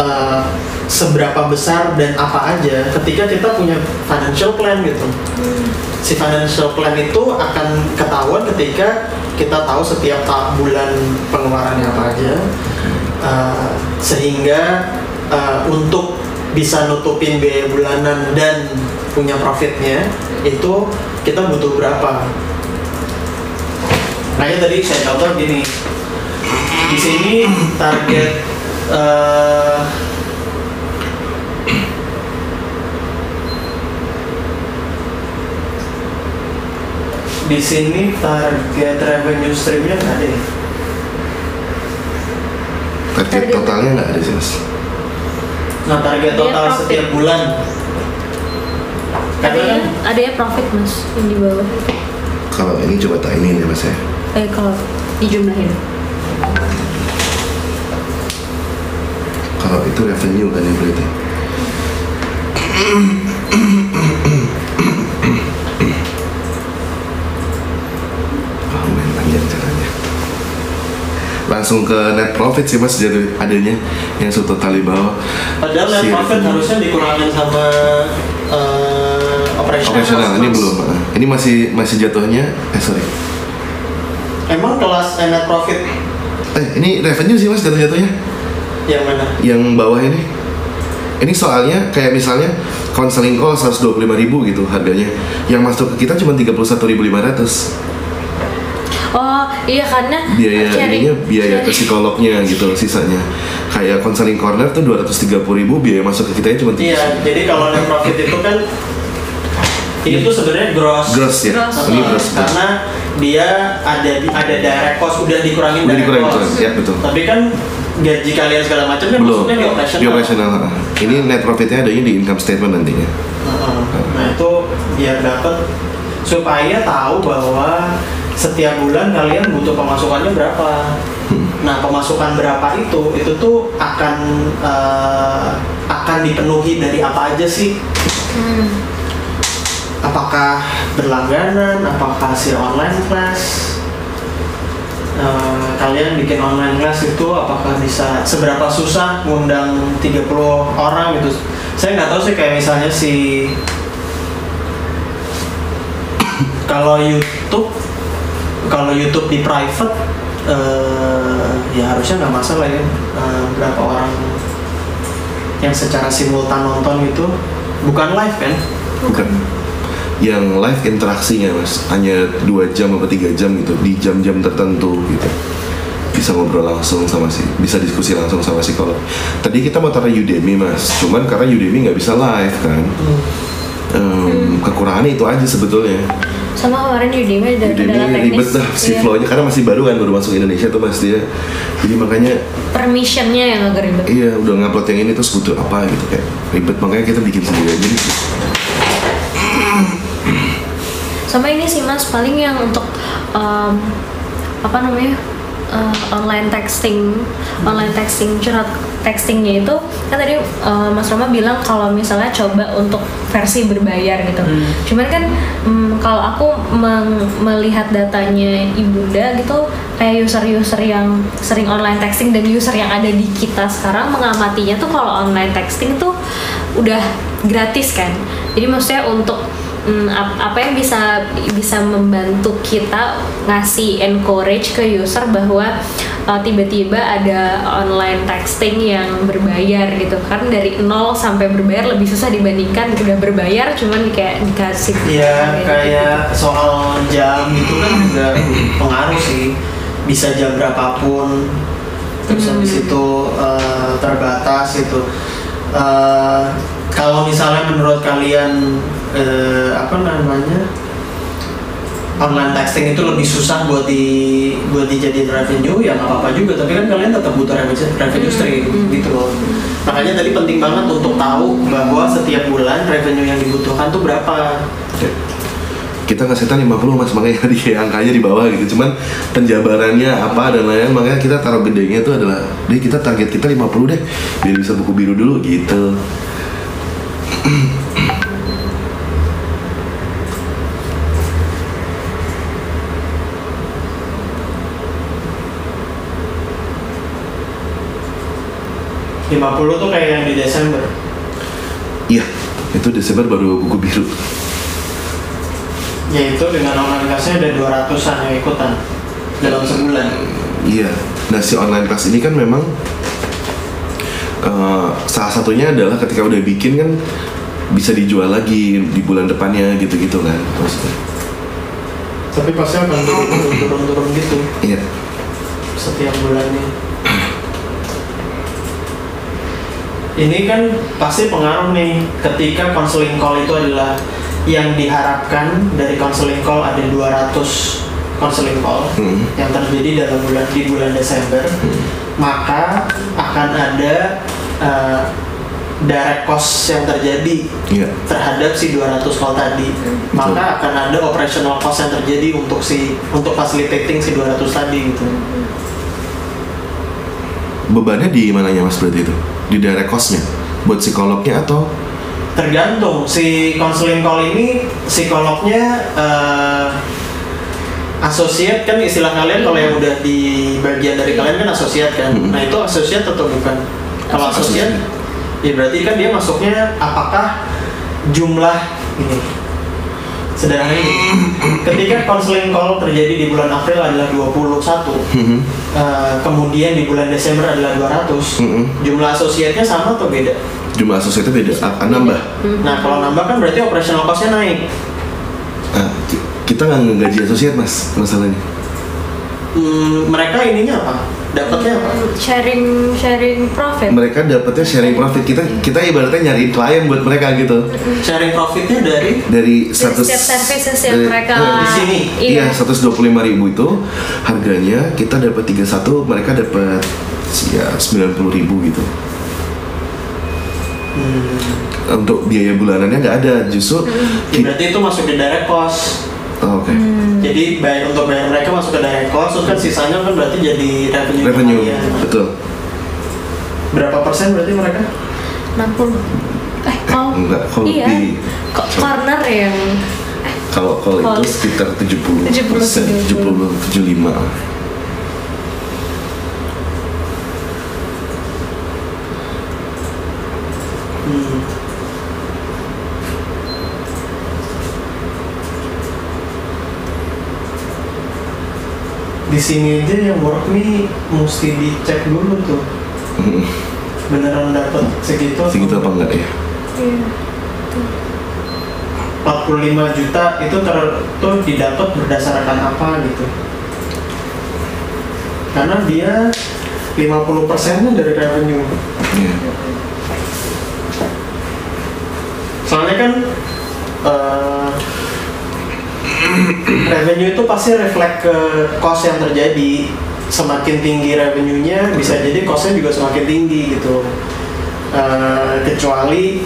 uh, seberapa besar dan apa aja ketika kita punya financial plan gitu. Si financial plan itu akan ketahuan ketika kita tahu setiap bulan pengeluarannya apa aja. Uh, sehingga uh, untuk bisa nutupin biaya bulanan dan punya profitnya itu kita butuh berapa makanya tadi saya contoh gini di sini target uh, di sini target revenue streamnya nggak ada ya?
Target
Target.
totalnya nggak ada sih mas.
Nah target total
profit.
setiap bulan
ada
Karena
ya
kan
ada ya profit mas yang di bawah
Kalau ini coba tak ini nih mas ya.
eh kalau dijumlahin
Kalau itu revenue kan yang berarti. Main panjang caranya. Langsung ke net profit sih mas jadi adanya yang total di bawah.
Padahal net
Si
profit harusnya dikurangin sama eh, operational.
Operasional ini belum. Ini masih masih jatuhnya. Eh sorry.
Emang kelas eh, net profit
Eh ini revenue sih mas jatuh-jatuhnya.
yang mana?
Yang bawah ini. Ini soalnya kayak misalnya konseling call 125.000 gitu harganya. Yang masuk ke kita cuma 31.500.
oh iya karena
biaya ininya biaya ke psikolognya gitu sisanya kayak konseling corner tuh 230.000 ribu biaya masuk ke kita cuma
Iya, jadi kalau net profit itu kan ini tuh sebenarnya gross.
gross ya
Gross.
ini gross
karena dia ada ada direct cost udah dikurangin
Udah
direct
dikurangin,
cost.
betul. Ya, betul.
Tapi kan gaji kalian segala macam kan
belum
maksudnya di operational.
di operational ini net profitnya adanya di income statement nantinya
Heeh. Nah itu biar dapat supaya tahu bahwa setiap bulan kalian butuh pemasukannya berapa. Nah pemasukan berapa itu itu tuh akan eh, akan dipenuhi dari apa aja sih?
Hmm.
Apakah berlangganan? Apakah hasil online class? Eh, kalian bikin online class itu apakah bisa seberapa susah ngundang 30 orang gitu saya nggak tahu sih kayak misalnya si kalau YouTube kalau YouTube di private eh, ya harusnya nggak masalah ya. Eh, berapa orang yang secara simultan nonton itu bukan live kan?
Bukan. Yang live interaksinya mas. Hanya dua jam atau tiga jam gitu di jam-jam tertentu gitu. Bisa ngobrol langsung sama si bisa diskusi langsung sama psikolog. Tadi kita mau taruh Udemy mas. Cuman karena Udemy nggak bisa live kan Em, kekurangannya itu aja sebetulnya.
Sama kemarin Udemy
Udemy
kendala teknis.
ribet dah si
Iya.
flow-nya karena masih baru kan baru masuk Indonesia tuh mas dia. Jadi makanya
permissionnya yang agak ribet.
Iya udah ngupload yang ini terus butuh apa gitu kayak ribet. Makanya kita bikin sendiri aja gitu.
sama ini sih mas paling yang untuk em, apa namanya eh, online texting online texting curhat textingnya itu kan tadi eh, mas Roma bilang kalau misalnya coba untuk versi berbayar gitu
Hmm.
cuman kan mm, kalau aku melihat datanya ibunda gitu kayak user-user yang sering online texting dan user yang ada di kita sekarang mengamatinya tuh kalau online texting tuh udah gratis kan jadi maksudnya untuk mm, ap- apa yang bisa bisa membantu kita ngasih encourage ke user bahwa uh, tiba-tiba ada online texting yang berbayar gitu kan dari nol sampai berbayar lebih susah dibandingkan udah berbayar cuman kayak dikasih
Iya, kayak soal jam itu kan juga pengaruh sih. Bisa jam berapapun, terus
Hmm.
habis itu eh, terbatas itu. Eh, kalau misalnya menurut kalian eh, apa namanya online texting itu lebih susah buat di buat dijadiin revenue ya nggak apa-apa juga. Tapi kan kalian tetap butuh revenue, revenue stream gitu loh. Makanya tadi penting banget untuk tahu bahwa setiap bulan revenue yang dibutuhkan tuh berapa.
Kita nggak setan 50 mas. Makanya di angkanya di bawah gitu. Cuman penjabarannya apa dan lain-lain. Makanya kita taruh gedenya itu adalah deh kita target kita 50 deh. Biar bisa buku biru dulu gitu
50 tuh kayak yang di Desember
iya itu Desember baru buku biru
yaitu dengan online kelasnya ada 200an yang ikutan dalam sebulan
Iya. Nah si online class ini kan memang eh, salah satunya adalah ketika udah bikin kan bisa dijual lagi di bulan depannya gitu-gitu kan maksudnya.
tapi pasti akan turun-turun gitu
Iya.
setiap bulannya ini kan pasti pengaruh nih ketika counseling call itu adalah yang diharapkan dari counseling call ada 200 counseling call
Hmm.
yang terjadi dalam bulan di bulan Desember maka akan ada eh, direct cost yang terjadi
Iya.
terhadap si 200 call tadi maka akan ada operational cost yang terjadi untuk si untuk facilitating si 200 tadi gitu
Bebannya di mananya mas berarti itu? Di direct cost-nya? Buat psikolognya atau?
tergantung si counseling call ini psikolognya eh, associate kan istilah kalian kalau yang udah di bagian dari kalian kan associate kan
Hmm.
nah itu associate atau bukan kalau associate ya berarti kan dia masuknya apakah jumlah ini sederhana ini ketika counseling call terjadi di bulan April adalah 21
Mhm.
eh, kemudian di bulan Desember adalah 200
Mhm.
jumlah associate-nya sama atau beda?
Jumlah asosiatnya beda, akan nambah.
Nah kalau nambah kan berarti operational cost-nya naik
Nah, ki- kita nggak ngegaji asosiat mas masalahnya.
Hmm, mereka ininya apa? Dapatnya apa?
sharing sharing profit
Mereka dapetnya sharing profit kita kita ibaratnya nyari klien buat mereka gitu.
Sharing profitnya dari
Dari 100
setiap services yang
dari-
mereka
eh,
di sini?
iya
Iya, 125 ribu itu harganya kita dapat 31, mereka dapat ya 90 ribu gitu.
Hmm,
Untuk biaya bulanannya nggak ada, justru
ya
ki-
berarti itu masuk di direct cost.
oh, oke
Jadi bayar untuk bayar mereka masuk ke direct cost, kan sisanya kan berarti jadi revenue.
revenue
kalian.
betul.
Berapa persen berarti mereka?
60 eh kalau
Enggak, kalau
iya
lebih.
kok corner yang
Kalau kalau
Kalau-
itu sekitar 70
70,
persen, 70 75.
Di sini aja yang work nih mesti dicek dulu tuh.
Mm,
beneran dapat segitu
Segitu apa enggak? ya?
iya.
45 juta itu ter tuh didapat berdasarkan apa gitu? Karena dia 50 persennya dari revenue.
Iya.
soalnya kan eh, revenue itu pasti reflect ke cost yang terjadi. Semakin tinggi revenue-nya bisa jadi cost-nya juga semakin tinggi gitu. Eh, kecuali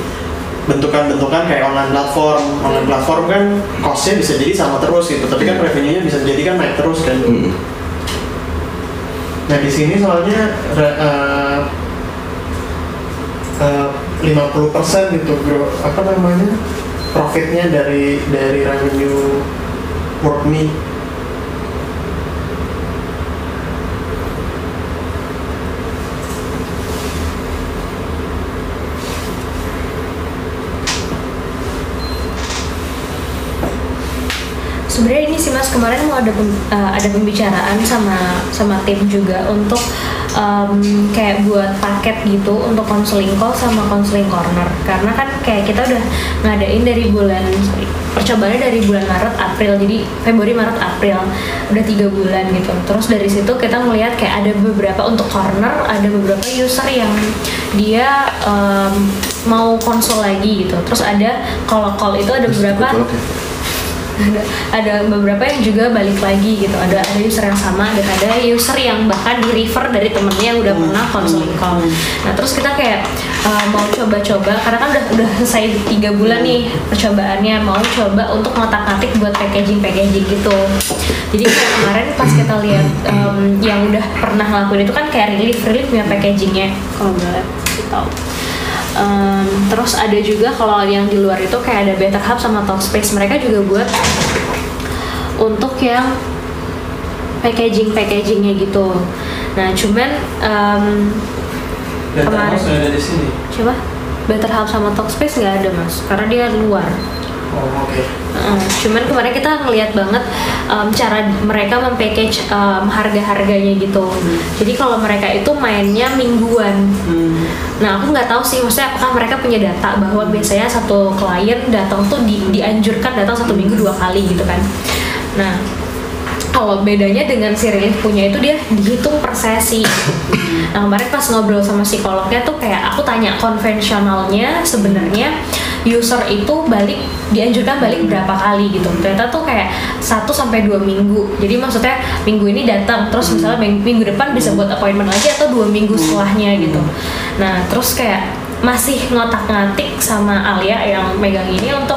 bentukan-bentukan kayak online platform. Online platform kan cost-nya bisa jadi sama terus gitu tapi kan revenue-nya bisa jadi kan naik terus kan.
Mm,
Nah di sini soalnya re- eh, eh, 50% gitu bro, apa namanya profitnya dari dari revenue WorkMe.
sebenarnya ini sih mas kemarin mau ada eh, ada pembicaraan sama sama tim juga untuk em, kayak buat paket gitu untuk konseling call sama konseling corner. Karena kan kayak kita udah ngadain dari bulan sorry, percobaannya dari bulan Maret April. Jadi Februari Maret April. Udah tiga bulan gitu. Terus dari situ kita melihat kayak ada beberapa untuk corner ada beberapa user yang dia em, mau konsul lagi gitu. Terus ada kalau call itu ada beberapa. Ada ada beberapa yang juga balik lagi gitu. Ada ada user yang sama dan ada user yang bahkan di refer dari temennya yang udah pernah counseling call. Nah terus kita kayak uh, mau coba-coba karena kan udah udah selesai tiga bulan nih percobaannya mau coba untuk ngotak-ngatik buat packaging packaging gitu. Jadi kayak kemarin pas kita lihat um, yang udah pernah ngelakuin itu kan kayak relief relief punya packagingnya. Kalau kasih tahu Um, terus ada juga kalau yang di luar itu kayak ada Better Hub sama Talkspace mereka juga buat untuk yang packaging packagingnya gitu. Nah cuman um, Kemarin.
termasuk ada di sini.
coba Better Hub sama Talkspace nggak ada mas karena dia luar.
Oh oke.
Cuman kemarin kita ngeliat banget um, cara mereka mempackage um, harga-harganya gitu. Jadi kalau mereka itu mainnya mingguan.
Hmm.
Nah aku nggak tahu sih, maksudnya apakah mereka punya data bahwa biasanya satu klien datang tuh di, dianjurkan datang satu minggu dua kali gitu kan. Nah kalau bedanya dengan si Relief punya itu dia dihitung per sesi. Nah kemarin pas ngobrol sama psikolognya tuh kayak aku tanya konvensionalnya sebenarnya user itu balik dianjurkan balik berapa kali gitu. Ternyata tuh kayak 1 sampai dua minggu. Jadi maksudnya minggu ini datang terus misalnya ming- minggu depan bisa buat appointment lagi atau dua minggu setelahnya gitu. Nah terus kayak masih ngotak-ngatik sama Alia yang megang ini untuk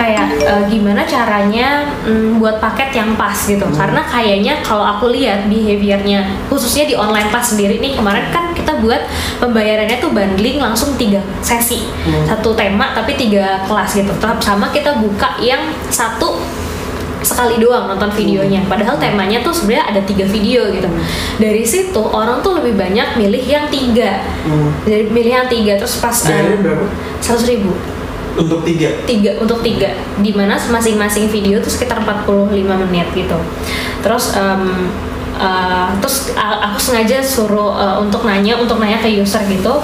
kayak eh, gimana caranya mm, buat paket yang pas gitu. Karena kayaknya kalau aku lihat behaviornya khususnya di online pas sendiri nih kemarin kan kita buat pembayarannya tuh bundling langsung tiga sesi. Satu tema tapi tiga kelas gitu. Tetap sama kita buka yang satu sekali doang nonton videonya. Padahal temanya tuh sebenarnya ada tiga video gitu. Dari situ orang tuh lebih banyak milih yang tiga.
Hmm.
dari milih yang tiga terus pas seratus ribu
Untuk tiga.
tiga untuk tiga. Di mana masing-masing video tuh sekitar 45 menit gitu. Terus em, eh, terus aku sengaja suruh eh, untuk nanya untuk nanya ke user gitu.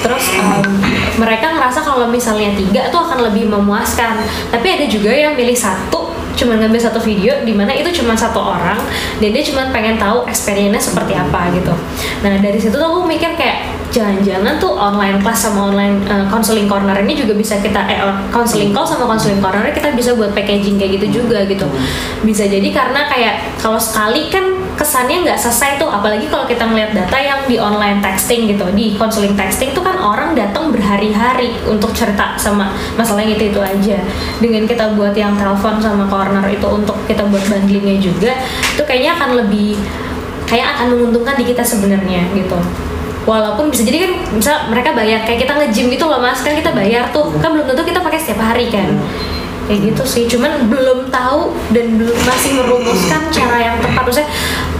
Terus em, mereka ngerasa kalau misalnya tiga tuh akan lebih memuaskan. Tapi ada juga yang milih satu cuma ngambil satu video di mana itu cuma satu orang dan dia cuma pengen tahu experience-nya seperti apa gitu. Nah dari situ tuh aku mikir kayak jangan-jangan tuh online class sama online uh, counseling corner ini juga bisa kita eh on- counseling call sama counseling corner kita bisa buat packaging kayak gitu juga gitu. Bisa jadi karena kayak kalau sekali kan kesannya nggak selesai tuh apalagi kalau kita ngeliat data yang di online texting gitu di counseling texting tuh kan orang datang berhari-hari untuk cerita sama masalahnya itu itu aja. Dengan kita buat yang telepon sama corner itu untuk kita buat bundlingnya juga itu kayaknya akan lebih kayak akan menguntungkan di kita sebenarnya gitu. Walaupun bisa jadi kan misal mereka bayar kayak kita nge-gym gitu loh mas kan kita bayar tuh kan belum tentu kita pakai setiap hari kan. Kayak gitu sih cuman belum tahu dan belum masih merumuskan cara yang tepat. Maksudnya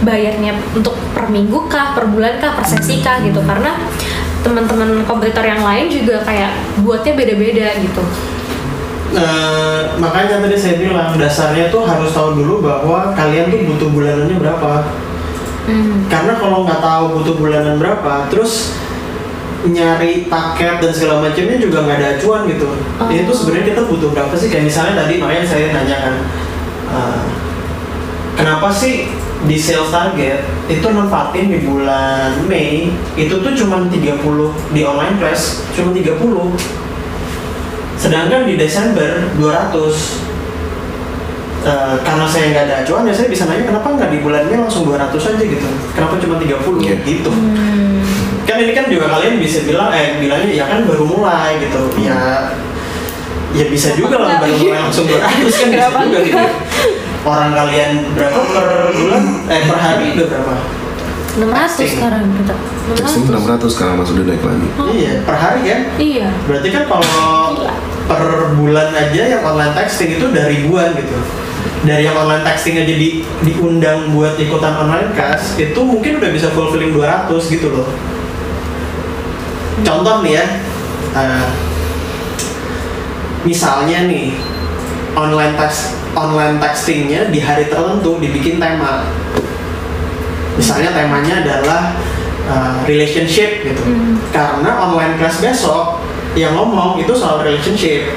bayarnya untuk per minggu kah per bulan kah per sesi kah gitu karena teman-teman kompetitor yang lain juga kayak buatnya beda-beda gitu
Eh, makanya tadi saya bilang dasarnya tuh harus tahu dulu bahwa kalian tuh butuh bulanannya berapa.
Hmm.
Karena kalau nggak tahu butuh bulanan berapa, terus nyari paket dan segala macamnya juga nggak ada acuan gitu.
Oh.
Ini tuh sebenarnya kita butuh berapa sih? Kayak misalnya tadi makanya saya nanya kan, eh, kenapa sih di sales target itu nempatin di bulan Mei itu tuh cuma 30 di online class cuma 30 sedangkan di Desember 200 Eh, karena saya nggak ada acuan ya saya bisa nanya kenapa nggak di bulan Mei langsung 200 aja gitu? Kenapa cuma 30
Iya.
gitu.
Hmm.
kan ini kan juga kalian bisa bilang eh bilangnya ya kan baru mulai gitu. Ya ya bisa juga lah baru mulai langsung 200 kan bisa juga gitu orang kalian berapa per bulan? Eh per hari udah berapa?
600 sekarang kita.
Texting
600
600 sekarang mas udah naik lagi.
iya per hari kan
iya.
Berarti kan kalau per bulan aja yang online texting itu udah ribuan gitu. Dari yang online texting aja di diundang buat ikutan online class itu mungkin udah bisa fulfilling 200 gitu loh. Contoh nih ya eh, misalnya nih online text online textingnya di hari tertentu dibikin tema. Misalnya temanya adalah uh, relationship gitu.
Hmm.
karena online class besok yang ngomong itu soal relationship.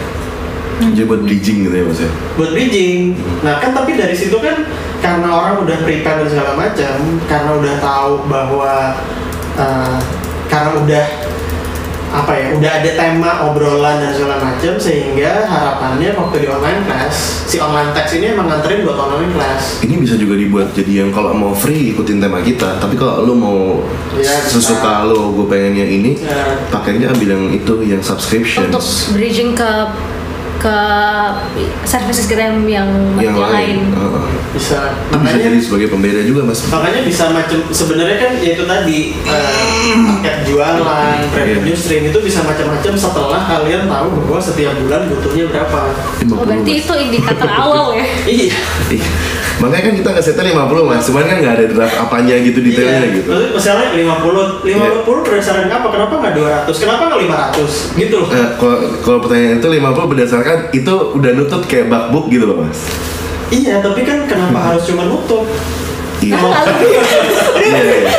Jadi buat bridging gitu ya mas ya.
buat bridging. Nah kan tapi dari situ kan karena orang udah prepare dan segala macam karena udah tahu bahwa uh, karena udah apa ya udah ada tema obrolan dan segala macam sehingga harapannya waktu di online class si online text ini emang nganterin buat online class
Ini bisa juga dibuat jadi yang kalau mau free ikutin tema kita, tapi kalau lu mau
bisa.
sesuka lu, gue pengen yang ini,
Ya.
pakainya ambil yang itu yang subscription.
untuk bridging ke ke services kita yang yang,
yang lain.
lain.
Heeh. bisa
makanya
jadi sebagai pembeda juga mas.
makanya bisa macam sebenarnya kan ya itu tadi eh, paket jualan revenue stream itu bisa macam-macam setelah kalian tahu bahwa setiap bulan butuhnya berapa
50
Oh berarti
mas.
itu indikator awal ya?
iya
Ih, Makanya kan kita nggak setnya 50 mas, cuman kan nggak ada draft apanya gitu detailnya
Iya.
gitu.
Maksudnya misalnya 50 50 berdasarkan apa kenapa nggak 200 kenapa nggak 500 gitu loh
Eh, kalau kalau pertanyaan itu 50 berdasarkan itu udah nutut kayak book gitu loh mas.
iya tapi kan kenapa harus cuma nutup
Iya. Iya, iya.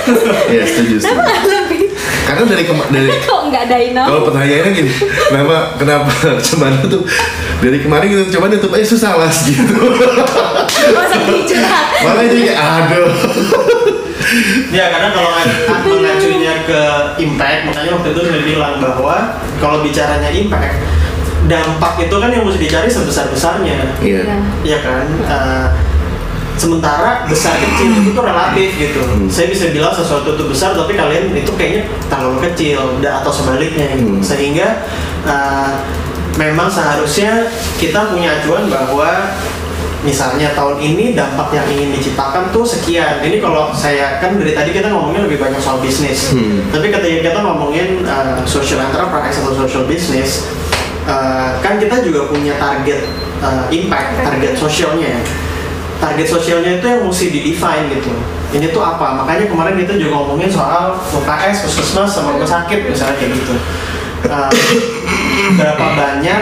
Iya, setuju. setuju.
Lebih
Karena dari kema- dari
kok nggak dynamo?
kalau pertanyaannya gini, kenapa kenapa cuman nutup dari kemarin gitu cuman nutup aja susah mas gitu.
Masa curhat?
Makanya jadi aduh.
ya karena kalau ng- mengacunya ke impact makanya waktu itu saya bilang bahwa kalau bicaranya impact dampak itu kan yang mesti dicari sebesar besarnya
Iya.
Iya.
Iya kan Eh, sementara besar kecil itu relatif gitu
Hmm.
saya bisa bilang sesuatu itu besar tapi kalian itu kayaknya terlalu kecil atau sebaliknya gitu
Hmm.
sehingga eh, memang seharusnya kita punya acuan bahwa misalnya tahun ini dampak yang ingin diciptakan tuh sekian ini kalau saya kan dari tadi kita ngomongin lebih banyak soal bisnis
Hmm.
tapi ketika kita ngomongin eh, social enterprise atau social business eh, kan kita juga punya target eh, impact target sosialnya target sosialnya itu yang mesti di-define gitu. Ini tuh apa? Makanya kemarin kita juga ngomongin soal UKS, puskesmas, sama rumah sakit misalnya kayak gitu. Eh, berapa banyak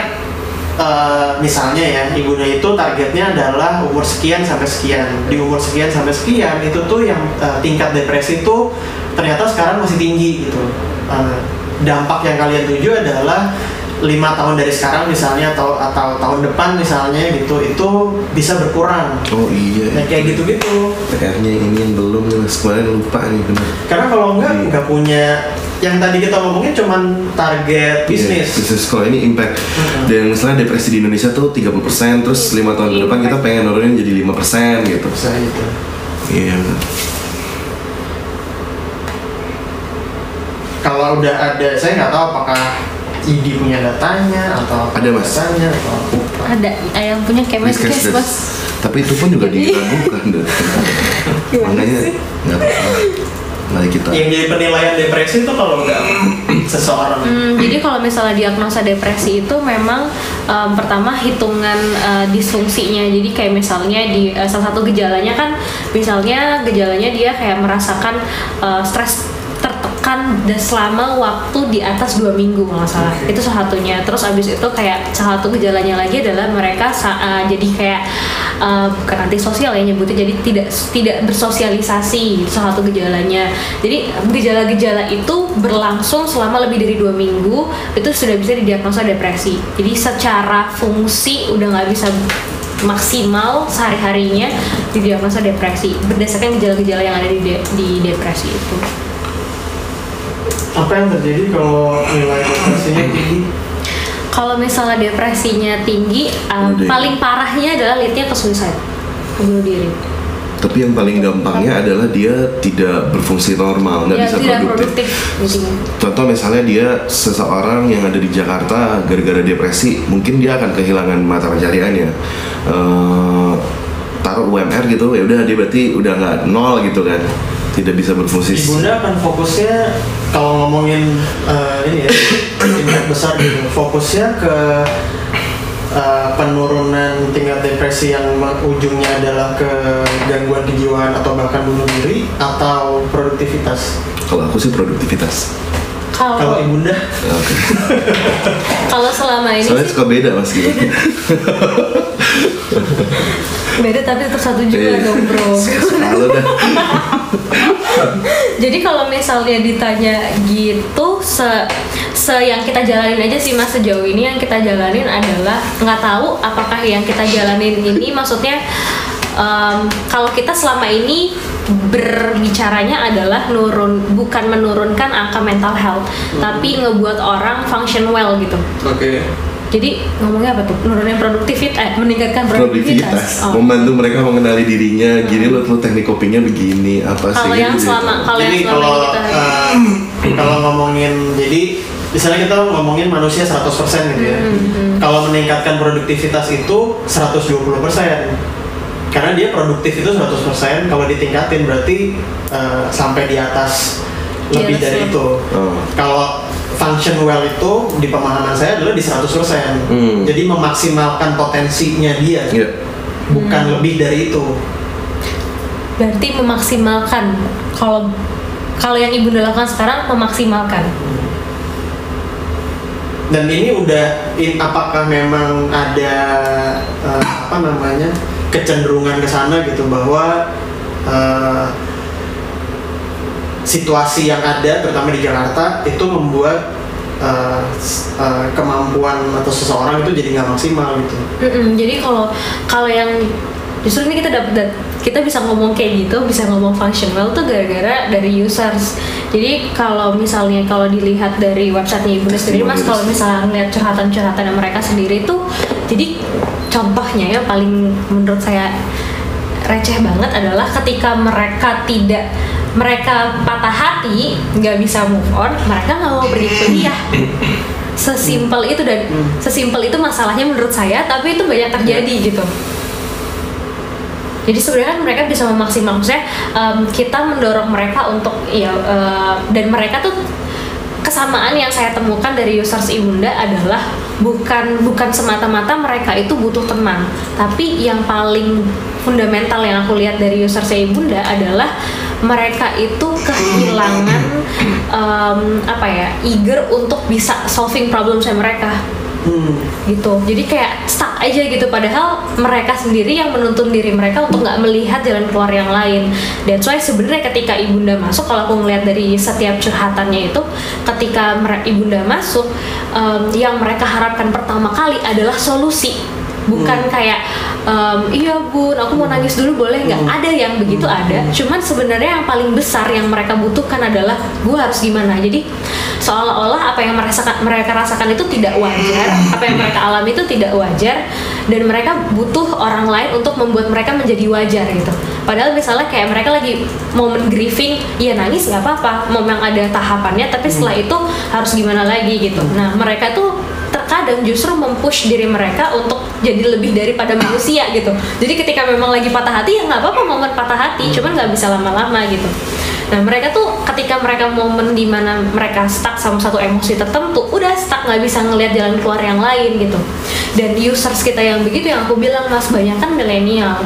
eh, misalnya ya ibunda itu targetnya adalah umur sekian sampai sekian. Di umur sekian sampai sekian itu tuh yang eh, tingkat depresi itu ternyata sekarang masih tinggi gitu. Eh, dampak yang kalian tuju adalah lima tahun dari sekarang misalnya atau atau tahun depan misalnya gitu itu bisa berkurang
Oh iya.
nah kayak gitu-gitu
PR-nya ini yang belum kemarin lupa nih bener.
karena kalau enggak
Iya.
nggak punya yang tadi kita ngomongin cuman target bisnis
Iya, bisnis kalau ini impact.
Mhm.
Dan misalnya depresi di Indonesia tuh 30% terus lima tahun ke depan kita pengen nurunin jadi 5% gitu.
bisa gitu
Iya. bener.
kalau udah ada saya nggak tahu apakah ID punya datanya atau
Ada, Mas.
datanya atau
Ada yang punya kemes
Kes-
kes
kes-
mas.
Tapi itu pun juga diragukan Makanya
sih?
nggak apa-apa. Mari kita.
yang jadi penilaian depresi itu kalau udah seseorang
Hmm, jadi kalau misalnya diagnosa depresi itu memang em, pertama hitungan eh, disfungsinya. Jadi kayak misalnya di eh, salah satu gejalanya kan, misalnya gejalanya dia kayak merasakan eh, stres tertekan dan selama waktu di atas dua minggu kalau salah. Itu salah satunya. Terus abis itu kayak salah satu gejalanya lagi adalah mereka eh, jadi kayak eh, bukan antisosial ya nyebutnya jadi tidak tidak bersosialisasi. Itu salah satu gejalanya. Jadi gejala-gejala itu berlangsung selama lebih dari dua minggu itu sudah bisa didiagnosa depresi. Jadi secara fungsi udah nggak bisa maksimal sehari-harinya didiagnosa depresi berdasarkan gejala-gejala yang ada di, de- di depresi itu
apa yang terjadi kalau nilai depresinya tinggi
kalau misalnya depresinya tinggi uh,
Udah.
paling parahnya adalah leadnya ke suicide bunuh diri
Tapi yang paling gampangnya adalah dia tidak berfungsi normal, nggak
ya
bisa
tidak
produktif.
produktif
Contoh misalnya dia seseorang yang ada di Jakarta gara-gara depresi, mungkin dia akan kehilangan mata pencariannya. Eh, taruh UMR gitu, ya udah dia berarti udah nggak nol gitu kan, tidak bisa berfungsi.
Ibunda akan fokusnya kalau ngomongin eh, ini ya impact besar gitu fokusnya ke eh, penurunan tingkat depresi yang ujungnya adalah ke gangguan kejiwaan atau bahkan bunuh diri atau produktivitas
Kalau aku sih produktivitas.
Kalau
kalau
ibunda
Oke.
kalau selama ini
Soalnya
sih
suka beda mas gitu.
beda tapi tetap satu juga
Iya.
dong bro
Selalu dah.
jadi kalau misalnya ditanya gitu se se yang kita jalanin aja sih mas sejauh ini yang kita jalanin adalah nggak tahu apakah yang kita jalanin ini maksudnya em, kalau kita selama ini berbicaranya adalah nurun bukan menurunkan angka mental health tapi ngebuat orang function well gitu
Oke.
jadi ngomongnya apa tuh nurunin produktivitas eh, meningkatkan
produktivitas
produktivitas Oh.
membantu mereka mengenali dirinya gini loh tuh teknik kopinya begini apa sih
kalau yang
gitu.
selama kalau yang selama
kalau
ini kita
eh, kalau ngomongin jadi misalnya kita ngomongin manusia 100% gitu ya.
Hmm,
Kalau meningkatkan produktivitas itu 120%. Karena dia produktif itu 100%, kalau ditingkatin berarti eh, sampai di atas lebih
atas
dari
lebih.
itu.
Oh.
Kalau function well itu di pemahaman saya adalah di 100%.
Hmm.
Jadi memaksimalkan potensinya dia,
Iya.
bukan
Hmm.
lebih dari itu.
berarti memaksimalkan kalau kalau yang ibu lakukan sekarang memaksimalkan
Dan ini udah, in, apakah memang ada eh, apa namanya kecenderungan ke sana gitu bahwa eh, situasi yang ada, terutama di Jakarta, itu membuat s- eh, kemampuan atau seseorang itu jadi nggak maksimal gitu.
Mm-mm, jadi kalau kalau yang justru ini kita dapat kita bisa ngomong kayak gitu bisa ngomong functional tuh gara-gara dari users jadi kalau misalnya kalau dilihat dari websitenya ibu sendiri mas kalau misalnya ngeliat curhatan-curhatan mereka sendiri tuh jadi contohnya ya paling menurut saya receh banget adalah ketika mereka tidak mereka patah hati nggak bisa move on mereka nggak mau pergi kuliah. Sesimpel itu dan sesimpel itu masalahnya menurut saya tapi itu banyak terjadi gitu. Jadi sebenarnya kan mereka bisa memaksimal maksudnya em, kita mendorong mereka untuk ya eh, dan mereka tuh kesamaan yang saya temukan dari users ibunda adalah bukan bukan semata-mata mereka itu butuh teman. Tapi yang paling fundamental yang aku lihat dari users ibunda adalah mereka itu kehilangan em, apa ya eager untuk bisa solving problem saya mereka
Hmm.
gitu. Jadi kayak stuck aja gitu. Padahal mereka sendiri yang menuntun diri mereka untuk nggak melihat jalan keluar yang lain. That's why sebenarnya ketika ibunda masuk kalau aku ngeliat dari setiap curhatannya itu ketika ibunda masuk em, yang mereka harapkan pertama kali adalah solusi bukan kayak em, iya bun aku mau nangis dulu boleh nggak? Ada yang begitu ada. Cuman sebenarnya yang paling besar yang mereka butuhkan adalah gue harus gimana? Jadi seolah-olah apa yang merasakan mereka rasakan itu tidak wajar apa yang mereka alami itu tidak wajar dan mereka butuh orang lain untuk membuat mereka menjadi wajar gitu. Padahal misalnya kayak mereka lagi momen grieving ya nangis nggak apa-apa. Memang ada tahapannya tapi setelah itu harus gimana lagi gitu. Nah mereka tuh terkadang justru mempush diri mereka untuk jadi lebih daripada manusia gitu jadi ketika memang lagi patah hati ya nggak apa-apa momen patah hati cuman nggak bisa lama-lama gitu nah mereka tuh ketika mereka momen di mana mereka stuck sama satu emosi tertentu udah stuck nggak bisa ngelihat jalan keluar yang lain gitu dan users kita yang begitu yang aku bilang mas banyak kan milenial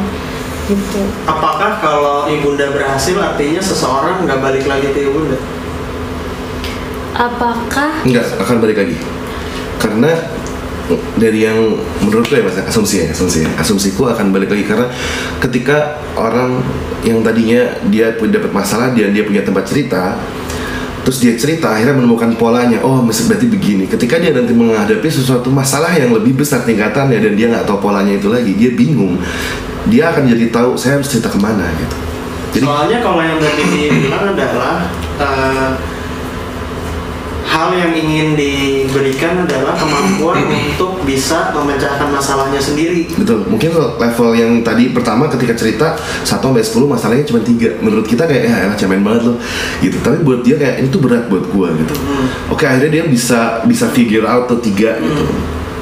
gitu
Apakah kalau ibunda berhasil artinya seseorang nggak balik lagi ke ibunda?
apakah
Enggak, akan balik lagi. Karena dari yang menurutku ya mas, asumsi ya, asumsi ya. Asumsiku akan balik lagi karena ketika orang yang tadinya dia pu- dapat masalah dia dia punya tempat cerita, terus dia cerita akhirnya menemukan polanya. Oh, mesti berarti begini. Ketika dia nanti menghadapi sesuatu masalah yang lebih besar tingkatannya dan dia nggak tahu polanya itu lagi, dia bingung. Dia akan jadi tahu saya harus cerita ke mana gitu. Jadi
Soalnya kalau yang tadi dibilang adalah eh, hal yang ingin diberikan adalah kemampuan untuk bisa memecahkan masalahnya sendiri.
Betul, mungkin level yang tadi pertama ketika cerita 1 sampai 10 masalahnya cuma 3 Menurut kita kayak, ya elah cemen banget loh. Gitu. Tapi buat dia kayak, ini tuh berat buat gua gitu. Oke akhirnya dia bisa bisa figure out tuh 3 gitu.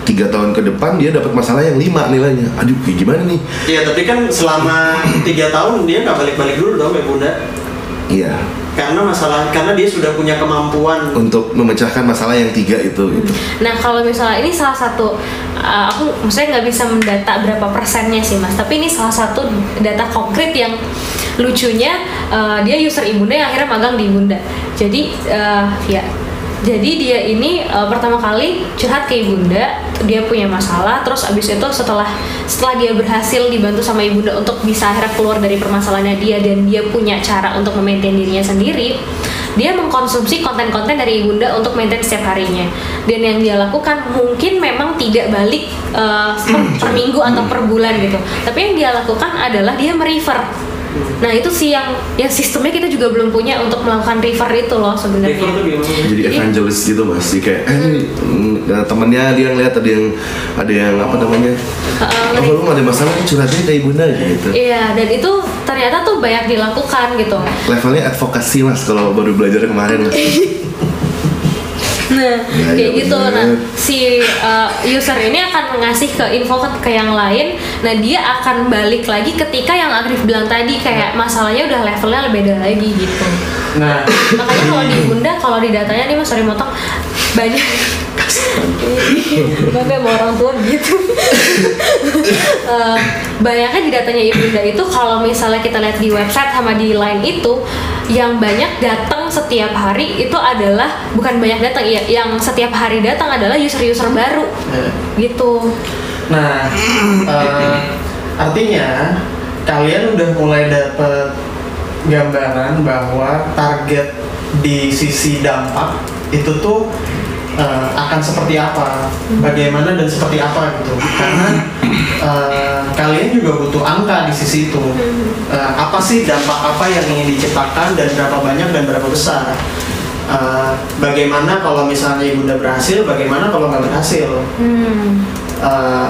Tiga tahun ke depan dia dapat masalah yang 5 nilainya. Aduh kayak gimana nih?
Iya, tapi kan selama tiga tahun dia nggak balik-balik dulu dong ya bunda.
Iya,
Karena masalah, karena dia sudah punya kemampuan.
untuk memecahkan masalah yang tiga itu gitu
Nah kalau misalnya ini salah satu, uh, aku maksudnya nggak bisa mendata berapa persennya sih mas, tapi ini salah satu data konkret yang lucunya uh, dia user ibunda yang akhirnya magang di ibunda. Jadi uh, ya, jadi dia ini uh, pertama kali curhat ke ibunda, dia punya masalah, terus abis itu setelah setelah dia berhasil dibantu sama ibunda untuk bisa akhirnya keluar dari permasalahannya dia dan dia punya cara untuk memaintain dirinya sendiri dia mengkonsumsi konten-konten dari ibunda untuk maintain setiap harinya. Dan yang dia lakukan mungkin memang tidak balik uh, per, minggu atau per bulan gitu. Tapi yang dia lakukan adalah dia merefer nah itu sih yang yang sistemnya kita juga belum punya untuk melakukan refer itu loh sebenarnya.
Refer tuh gimana?
jadi evangelist gitu mas. Jadi kayak eh mm, temennya dia ngeliat ada yang ada yang apa namanya
Uh,
oh lu ada masalah curhatnya ke ibunda gitu.
Iya, dan itu ternyata tuh banyak dilakukan gitu.
levelnya advokasi mas kalau baru belajar kemarin mas
Nah,
Ya,
kayak
ya
gitu.
bener.
Nah, si uh, user ini akan ngasih ke info ke, ke yang lain. Nah, dia akan balik lagi ketika yang Agrif bilang tadi kayak masalahnya udah levelnya beda lagi gitu.
Nah,
Makanya kalau di Bunda, kalau di datanya nih Mas sorry motong banyak Bangga sama orang tua gitu Eh, Banyaknya di datanya Ibunda itu kalau misalnya kita lihat di website sama di line itu Yang banyak datang setiap hari itu adalah Bukan banyak datang, ya, yang setiap hari datang adalah user-user baru
eh,
Gitu
Nah, eh, artinya kalian udah mulai dapet gambaran bahwa target di sisi dampak itu tuh eh, akan seperti apa, bagaimana dan seperti apa gitu. Karena eh, kalian juga butuh angka di sisi itu. Eh, apa sih dampak apa yang ingin diciptakan dan berapa banyak dan berapa besar? Eh, bagaimana kalau misalnya ibunda berhasil, bagaimana kalau nggak berhasil?
hmm.
Eh,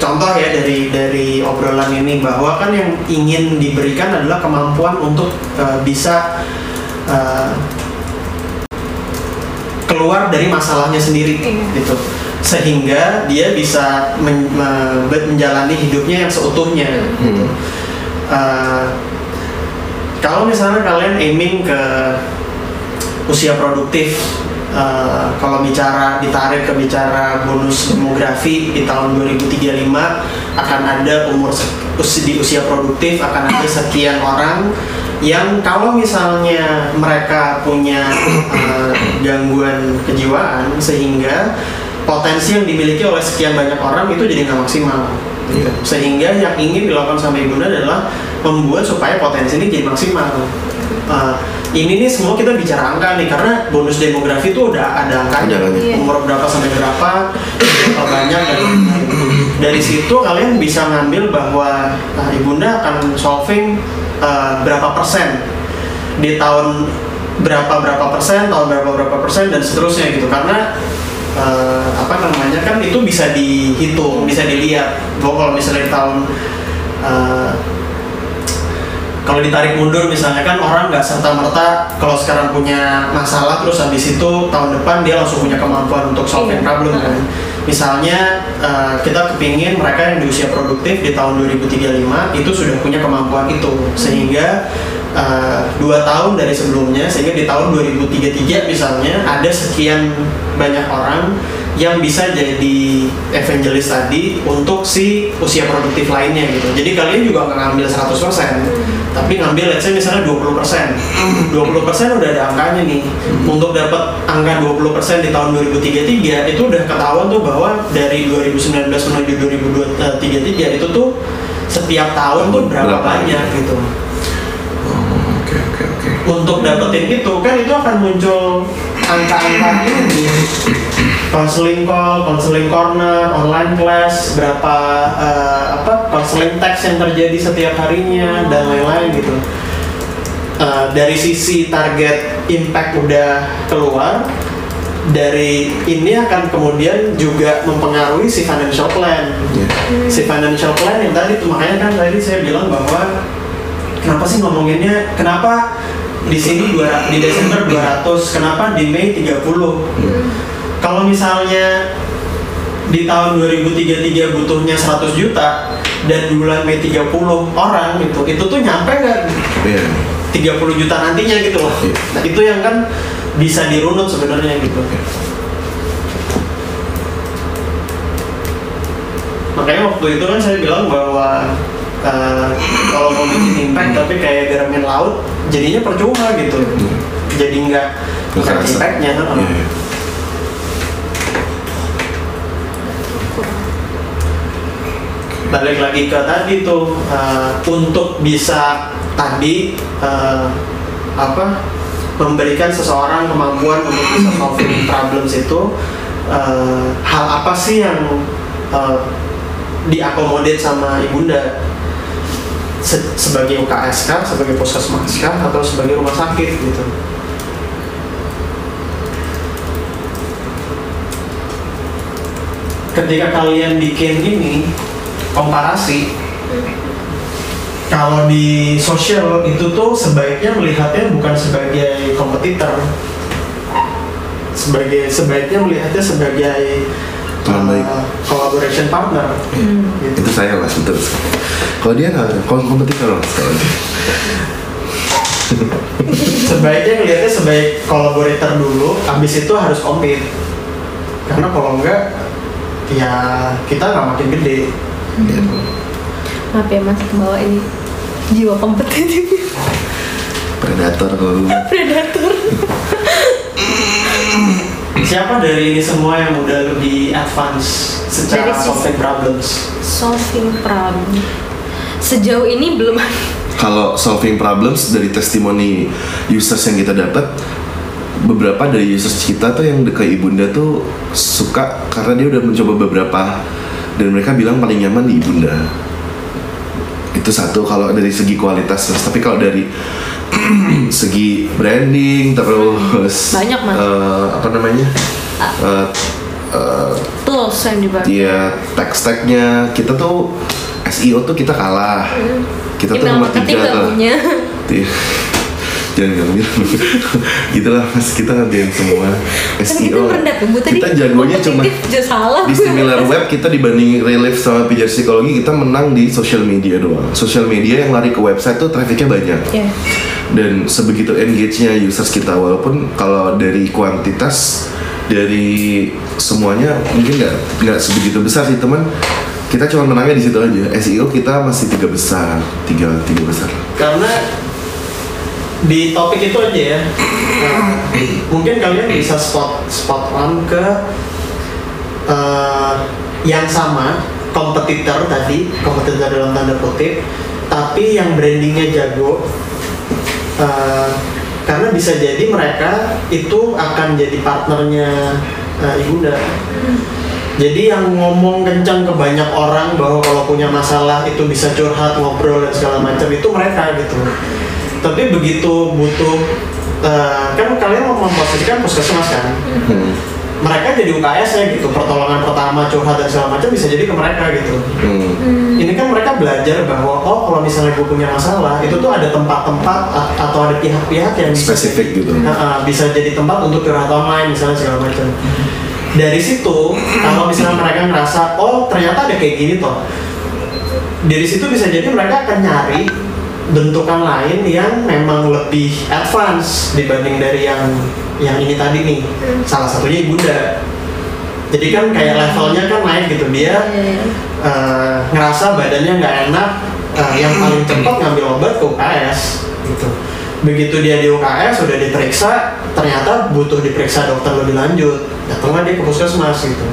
contoh ya dari dari obrolan ini bahwa kan yang ingin diberikan adalah kemampuan untuk eh, bisa eh, keluar dari masalahnya sendiri
Iya.
gitu sehingga dia bisa men- me- menjalani hidupnya yang seutuhnya gitu. Eh, kalau misalnya kalian aiming ke usia produktif eh, kalau bicara ditarik ke bicara bonus demografi di tahun 2035 akan ada umur di usia produktif akan ada sekian orang yang kalau misalnya mereka punya eh, gangguan kejiwaan sehingga potensi yang dimiliki oleh sekian banyak orang itu jadi nggak maksimal gitu. sehingga yang ingin dilakukan sama ibunda adalah membuat supaya potensi ini jadi maksimal Uh, ini nih semua kita bicara angka nih karena bonus demografi itu udah ada angkanya.
Iya.
umur berapa sampai berapa berapa banyak dan dari situ kalian bisa ngambil bahwa uh, ibunda akan solving uh, berapa persen di tahun berapa berapa persen tahun berapa berapa persen dan seterusnya gitu karena uh, apa namanya kan itu bisa dihitung bisa dilihat bahwa kalau misalnya di tahun uh, kalau ditarik mundur misalnya kan orang nggak serta merta kalau sekarang punya masalah terus habis itu tahun depan dia langsung punya kemampuan untuk solving
Iya.
problem kan. Misalnya eh, kita kepingin mereka yang di usia produktif di tahun 2035 itu sudah punya kemampuan itu. Sehingga eh, dua tahun dari sebelumnya sehingga di tahun 2033 misalnya ada sekian banyak orang yang bisa jadi evangelis tadi untuk si usia produktif lainnya gitu. Jadi kalian juga nggak ngambil 100%, tapi ngambil let's say misalnya 20%. 20% udah ada angkanya nih. Untuk dapat angka 20% di tahun 2033 itu udah ketahuan tuh bahwa dari 2019 menuju 2033 itu tuh setiap tahun tuh berapa,
Berapa?
banyak gitu.
Oh, oke oke oke
Untuk dapetin itu kan itu akan muncul angka-angka ini counseling call, counseling corner, online class, berapa eh, apa counseling text yang terjadi setiap harinya dan lain-lain gitu. Eh, dari sisi target impact udah keluar, dari ini akan kemudian juga mempengaruhi si financial plan.
Iya.
Si financial plan yang tadi makanya kan tadi saya bilang bahwa kenapa sih ngomonginnya kenapa di sini dua, di Desember 200, kenapa di Mei 30? Kalau misalnya di tahun 2033 butuhnya 100 juta dan di bulan Mei 30 orang gitu, itu tuh nyampe nggak
iya
30 juta nantinya gitu loh.
Iya.
Nah, itu yang kan bisa dirunut sebenarnya gitu. Makanya waktu itu kan saya bilang bahwa eh, kalau mau bikin impact tapi kayak garamin laut, jadinya percuma gitu. Jadi nggak
Nggak
impactnya.
Iya, iya.
balik lagi ke tadi tuh eh, untuk bisa tadi eh, apa memberikan seseorang kemampuan untuk bisa solving problems itu eh, hal apa sih yang eh, diakomodir sama ibunda Se- sebagai UKS kah, sebagai puskesmas atau sebagai rumah sakit gitu. Ketika kalian bikin ini komparasi, kalau di sosial itu tuh sebaiknya melihatnya bukan sebagai kompetitor, sebagai sebaiknya melihatnya sebagai
Teman baik.
collaboration partner. Gitu.
itu saya mas betul sekali. kalau dia nggak kalau kompetitor mas kalau dia.
sebaiknya ngelihatnya sebagai collaborator dulu, habis itu harus compete. Karena kalau enggak, ya kita nggak makin gede. Gitu.
maaf ya mas bawa ini jiwa kompetitif
predator kalau
predator
Siapa dari ini semua yang udah lebih advance secara
Dari
solving problems?
solving problem. Sejauh ini belum.
Kalau solving problems dari testimoni users yang kita dapat beberapa dari users kita tuh yang ke ibunda tuh suka karena dia udah mencoba beberapa dan mereka bilang paling nyaman di ibunda itu satu kalau dari segi kualitas tapi kalau dari segi branding terus
Banyak, Mas.
eh, apa namanya Eh, eh,
tools yang dipakai
Iya, tag-tagnya kita tuh SEO tuh kita kalah. Kita tuh
email
nomor
marketing
tiga tuh.
punya.
Jangan bilang bilang. gitu lah mas, kita ngerjain semua. SEO. kita jagonya cuma di similar web kita dibanding relief sama pijar psikologi kita menang di social media doang. Social media yang lari ke website tuh trafficnya banyak.
Ya
dan sebegitu engage-nya users kita walaupun kalau dari kuantitas dari semuanya mungkin nggak nggak sebegitu besar sih teman. Kita cuma menangnya di situ aja. SEO kita masih tiga besar. Tiga tiga besar.
Karena di topik itu aja ya, mungkin kalian bisa spot spot on ke eh, yang sama kompetitor tadi, kompetitor dalam tanda kutip, tapi yang brandingnya jago. Eh, karena bisa jadi mereka itu akan jadi partnernya eh, ibunda. Jadi yang ngomong kencang ke banyak orang bahwa kalau punya masalah itu bisa curhat, ngobrol dan segala macam itu mereka gitu. Tapi begitu butuh eh, kan kalian mau memposisikan puskesmas kan?
hmm.
Mereka jadi UKS ya gitu, pertolongan pertama curhat dan segala macam bisa jadi ke mereka gitu.
Hmm.
Ini kan mereka belajar bahwa oh kalau misalnya gue punya masalah itu tuh ada tempat-tempat atau ada pihak-pihak yang bisa
spesifik gitu
uh, bisa jadi tempat untuk curhat online misalnya segala macam. Dari situ, kalau misalnya mereka ngerasa, oh ternyata ada kayak gini toh. Dari situ bisa jadi mereka akan nyari bentukan lain yang memang lebih advance dibanding dari yang yang ini tadi nih. Salah satunya ibunda. Jadi kan kayak levelnya kan naik gitu dia eh, ngerasa badannya nggak enak, eh, yang paling cepat ngambil obat ke UKS gitu. Begitu dia di UKS sudah diperiksa, ternyata butuh diperiksa dokter lebih lanjut, datanglah dia ke puskesmas gitu.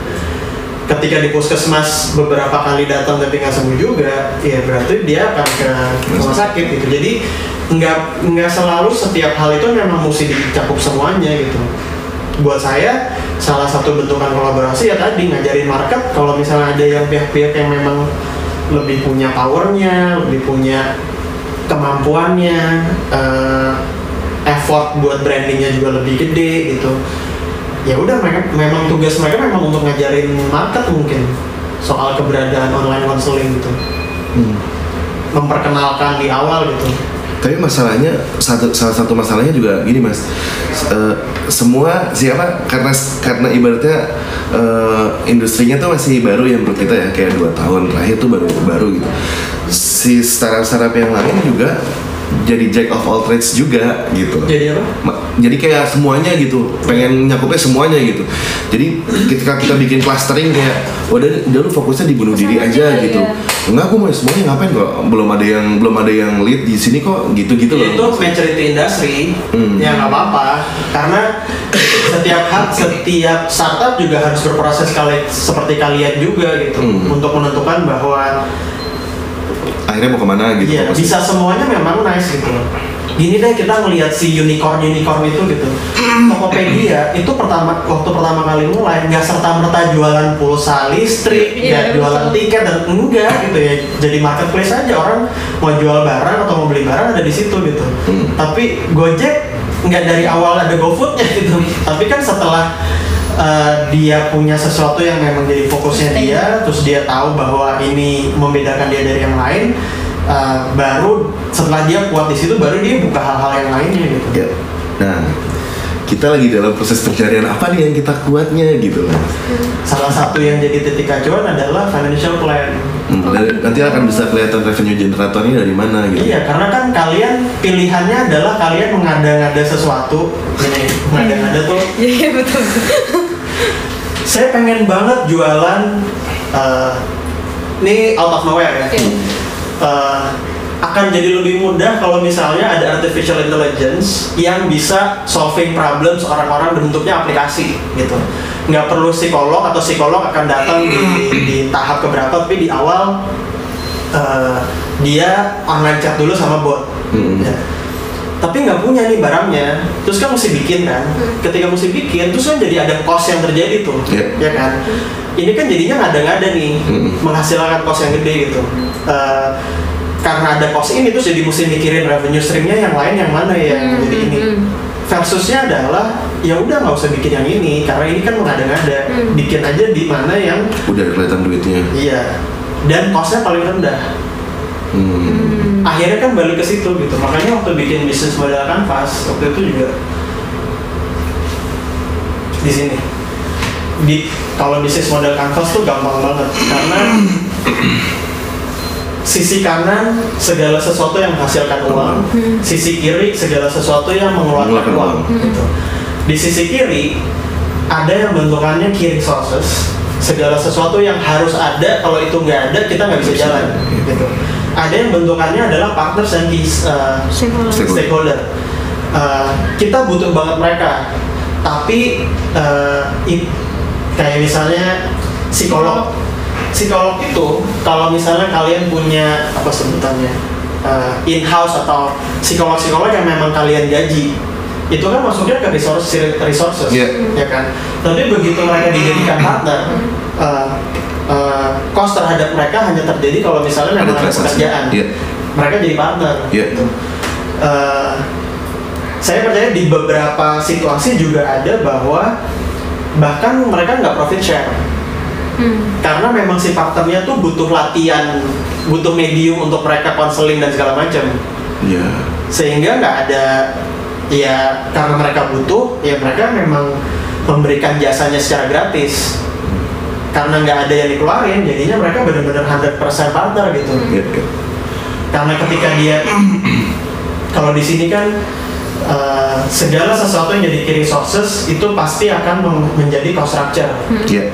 Ketika di puskesmas beberapa kali datang tapi nggak sembuh juga, ya berarti dia akan ke rumah sakit gitu. Jadi nggak nggak selalu setiap hal itu memang mesti dicakup semuanya gitu buat saya salah satu bentukan kolaborasi ya tadi ngajarin market kalau misalnya ada yang pihak-pihak yang memang lebih punya powernya, lebih punya kemampuannya, eh, effort buat brandingnya juga lebih gede gitu. Ya udah mereka memang tugas mereka memang untuk ngajarin market mungkin soal keberadaan online counseling gitu,
Hmm.
memperkenalkan di awal gitu.
Tapi masalahnya satu salah satu masalahnya juga gini mas, Eh, semua siapa karena karena ibaratnya eh, industrinya tuh masih baru ya menurut kita ya kayak dua tahun terakhir tuh baru baru gitu. Si startup-startup yang lain juga jadi jack of all trades juga gitu.
Jadi apa?
Ma- jadi kayak semuanya gitu pengen nyakupnya semuanya gitu jadi ketika kita bikin clustering kayak udah udah lu fokusnya di bunuh diri aja
aja,
gitu
iya.
enggak aku mau semuanya ngapain kok belum ada yang belum ada yang lead di sini kok gitu gitu
itu
loh
maturity industry
Hmm.
ya nggak apa-apa karena setiap hal setiap startup juga harus berproses kali seperti kalian juga gitu
Hmm.
untuk menentukan bahwa
akhirnya mau ke mana gitu
Iya,
fokusnya.
bisa semuanya memang nice gitu. Gini deh kita ngelihat si unicorn unicorn itu gitu. Tokopedia itu pertama waktu pertama kali mulai nggak serta merta jualan pulsa listrik, nggak
Iya,
jualan
betul.
tiket dan enggak gitu ya. Jadi marketplace aja orang mau jual barang atau mau beli barang ada di situ gitu.
Hmm.
Tapi Gojek nggak dari awal ada GoFoodnya gitu. Tapi kan setelah uh, dia punya sesuatu yang memang jadi fokusnya dia, terus dia tahu bahwa ini membedakan dia dari yang lain, uh, baru setelah dia kuat di situ, baru dia buka hal-hal yang lainnya gitu.
Ya. Nah, kita lagi dalam proses pencarian apa nih yang kita kuatnya gitu loh.
Salah satu yang jadi titik acuan adalah financial plan.
Hmm, dan nanti akan bisa kelihatan revenue generatornya dari mana gitu.
Iya, karena kan kalian pilihannya adalah kalian mengada-ngada sesuatu, gini, mengada-ngada tuh
Iya iya, betul.
Saya pengen banget jualan eh, ini out of nowhere ya
Oke.
Eh, akan jadi lebih mudah kalau misalnya ada artificial intelligence yang bisa solving problems orang-orang bentuknya aplikasi gitu nggak perlu psikolog atau psikolog akan datang di, di tahap keberapa tapi di awal eh, dia online chat dulu sama bot
Hmm.
Ya. Tapi nggak punya nih barangnya terus kan mesti bikin kan ketika mesti bikin terus kan jadi ada cost yang terjadi tuh
Iya.
ya kan ini kan jadinya ngada-ngada nih
Mm-mm.
menghasilkan cost yang gede gitu Eh, karena ada cost ini terus jadi mesti mikirin revenue streamnya yang lain yang mana ya
Hmm,
jadi ini
hmm.
versusnya adalah ya udah nggak usah bikin yang ini karena ini kan mengada-ngada
Hmm.
bikin aja di mana yang
Udah kelihatan duitnya.
iya dan costnya paling rendah
Hmm.
akhirnya kan balik ke situ gitu. Makanya waktu bikin bisnis model kanvas waktu itu juga di sini. Di kalau bisnis model kanvas tuh gampang banget. Karena sisi kanan segala sesuatu yang menghasilkan uang. Sisi kiri segala sesuatu yang mengeluarkan uang gitu. di sisi kiri ada yang bentukannya key resources segala sesuatu yang harus ada kalau itu nggak ada kita nggak bisa jalan. gitu ada yang bentukannya adalah partners dan key uh,
Stakeholder.
Stakeholder.
Uh, kita butuh banget mereka, tapi uh, i- kayak misalnya psikolog. Psikolog itu kalau misalnya kalian punya apa sebutannya uh, in house atau psikolog-psikolog yang memang kalian gaji, itu kan masuknya ke resource resources,
Iya.
ya kan. Tapi begitu mereka dijadikan partner, uh, uh, cost terhadap mereka hanya terjadi kalau misalnya
Ada
memang ada pekerjaan
Iya.
mereka jadi partner.
Iya.
Gitu. Eh, saya percaya di beberapa situasi juga ada bahwa bahkan mereka nggak profit share
Hmm.
karena memang si partnernya tuh butuh latihan, butuh medium untuk mereka konseling dan segala macam
Iya.
sehingga nggak ada ya karena mereka butuh ya mereka memang memberikan jasanya secara gratis karena nggak ada yang dikeluarin jadinya mereka benar-benar 100% partner gitu
Iya. iya.
karena ketika dia kalau di sini kan uh, segala sesuatu yang jadi key resources itu pasti akan menjadi cost structure
Iya.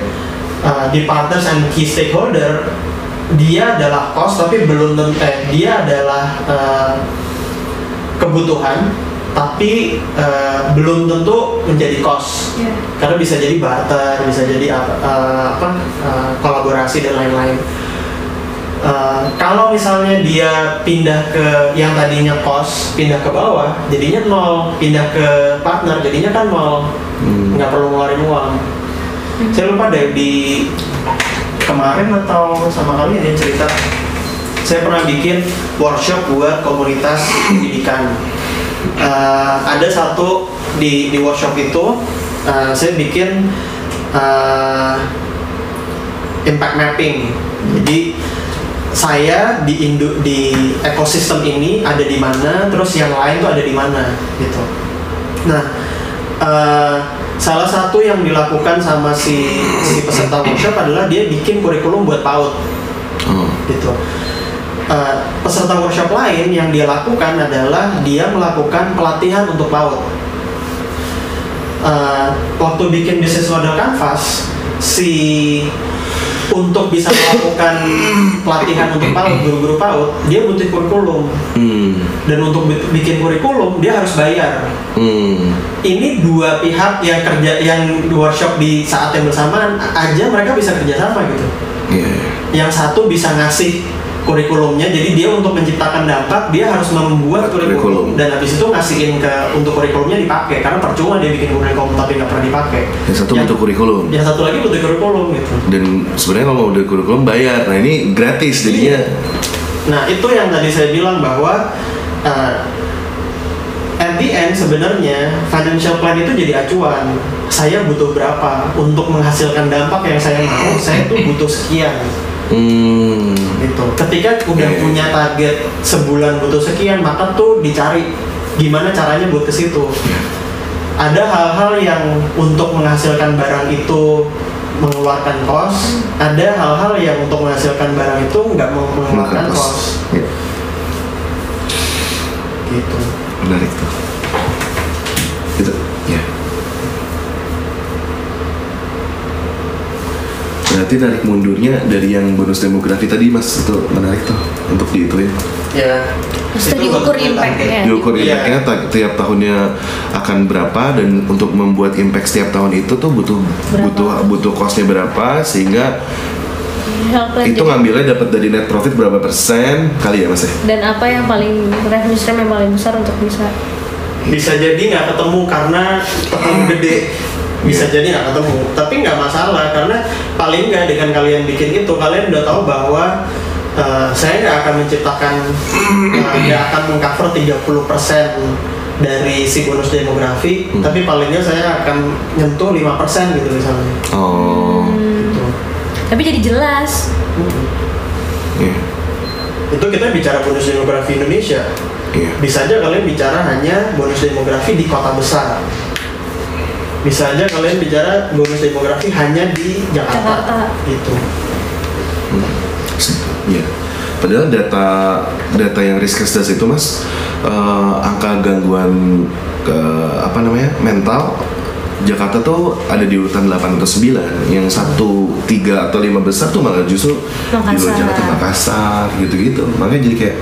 Uh, di partners and key stakeholder dia adalah cost tapi belum tentu eh, dia adalah uh, kebutuhan tapi uh, belum tentu menjadi cost
Iya.
karena bisa jadi barter, bisa jadi apa, eh, apa eh, kolaborasi dan lain-lain. Eh, kalau misalnya dia pindah ke yang tadinya cost, pindah ke bawah, jadinya nol, pindah ke partner, jadinya kan nol,
Hmm.
nggak perlu ngeluarin uang. Saya lupa deh di kemarin atau sama kalian yang cerita, saya pernah bikin workshop buat komunitas pendidikan. Eh, ada satu di di workshop itu eh, saya bikin eh, impact mapping. Jadi saya di Indo di ekosistem ini ada di mana, terus yang lain tuh ada di mana gitu. Nah, eh, salah satu yang dilakukan sama si si peserta workshop adalah dia bikin kurikulum buat PAUD
Oh.
gitu. Eh, peserta workshop lain yang dia lakukan adalah dia melakukan pelatihan untuk PAUD. Eh, waktu bikin bisnis model kanvas, si untuk bisa melakukan pelatihan untuk PAUD, guru-guru PAUD, dia butuh kurikulum.
Hmm.
Dan untuk bi- bikin kurikulum, dia harus bayar.
Hmm.
Ini dua pihak yang kerja yang workshop di saat yang bersamaan aja mereka bisa kerjasama gitu
Iya.
yang satu bisa ngasih kurikulumnya jadi dia untuk menciptakan dampak dia harus membuat
Buat
kurikulum,
kurikulum.
dan habis itu ngasihin ke untuk kurikulumnya dipakai karena percuma dia bikin kurikulum tapi nggak pernah dipakai
Yang satu bentuk kurikulum.
yang satu lagi butuh kurikulum gitu
Dan sebenarnya kalau mau udah kurikulum bayar. Nah ini gratis jadinya.
Nah itu yang tadi saya bilang bahwa uh, at the end sebenarnya financial plan itu jadi acuan. Saya butuh berapa untuk menghasilkan dampak yang saya mau. Saya tuh butuh sekian.
Hmm.
Gitu. Ketika udah
iya,
punya target sebulan butuh sekian, maka tuh dicari gimana caranya buat ke situ. Ada hal-hal yang untuk menghasilkan barang itu mengeluarkan kos, ada hal-hal yang untuk menghasilkan barang itu nggak mau mengeluarkan kos.
kos. Ya,
Gitu.
menarik tuh. Itu, ya. Berarti tarik mundurnya dari yang bonus demografi tadi mas itu menarik tuh untuk diituin.
Ya.
Terus
itu
tadi ukur
buat target.
impact-nya.
Diukur
Iya.
impactnya ta- tiap tahunnya akan berapa dan untuk membuat impact setiap tahun itu tuh butuh
Berapa?
butuh butuh costnya berapa sehingga
Health plan
itu
jadi-
ngambilnya dapat dari net profit berapa persen kali ya mas ya?
dan apa yang paling revenue stream yang paling besar untuk bisa
Bisa jadi nggak ketemu karena ketemu gede. Bisa jadi nggak ketemu, tapi nggak masalah karena paling nggak dengan kalian bikin itu kalian udah tahu bahwa eh, saya nggak akan menciptakan eh, nggak akan mengcover 30% dari si bonus demografi,
Hmm.
tapi paling nggak saya akan nyentuh 5% gitu misalnya.
Oh,
Gitu.
tapi jadi jelas
iya,
Itu kita bicara bonus demografi Indonesia.
iya.
Bisa aja kalian bicara hanya bonus demografi di kota besar. Bisa aja kalian bicara bonus demografi hanya di Jakarta.
Jakarta.
Gitu.
Iya. Padahal data data yang riskesdas itu mas eh, angka gangguan ke apa namanya mental Jakarta tuh ada di urutan 8 atau 9 yang satu tiga atau lima besar tuh malah justru di luar. Jakarta Makassar gitu-gitu makanya jadi kayak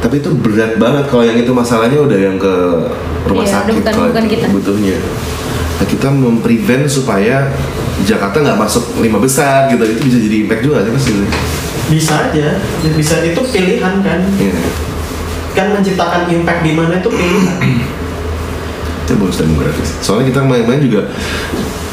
tapi itu berat banget kalau yang itu masalahnya udah yang ke rumah
Iya,
sakit
bukan-
kalau
bukan
itu
kita.
butuhnya kita memprevent supaya Jakarta nggak masuk lima besar gitu itu bisa jadi impact juga sih mas gitu.
Bisa aja. Bisa itu pilihan kan.
Iya.
Kan menciptakan impact di mana itu pilihan.
Itu bonus demografis soalnya kita main-main juga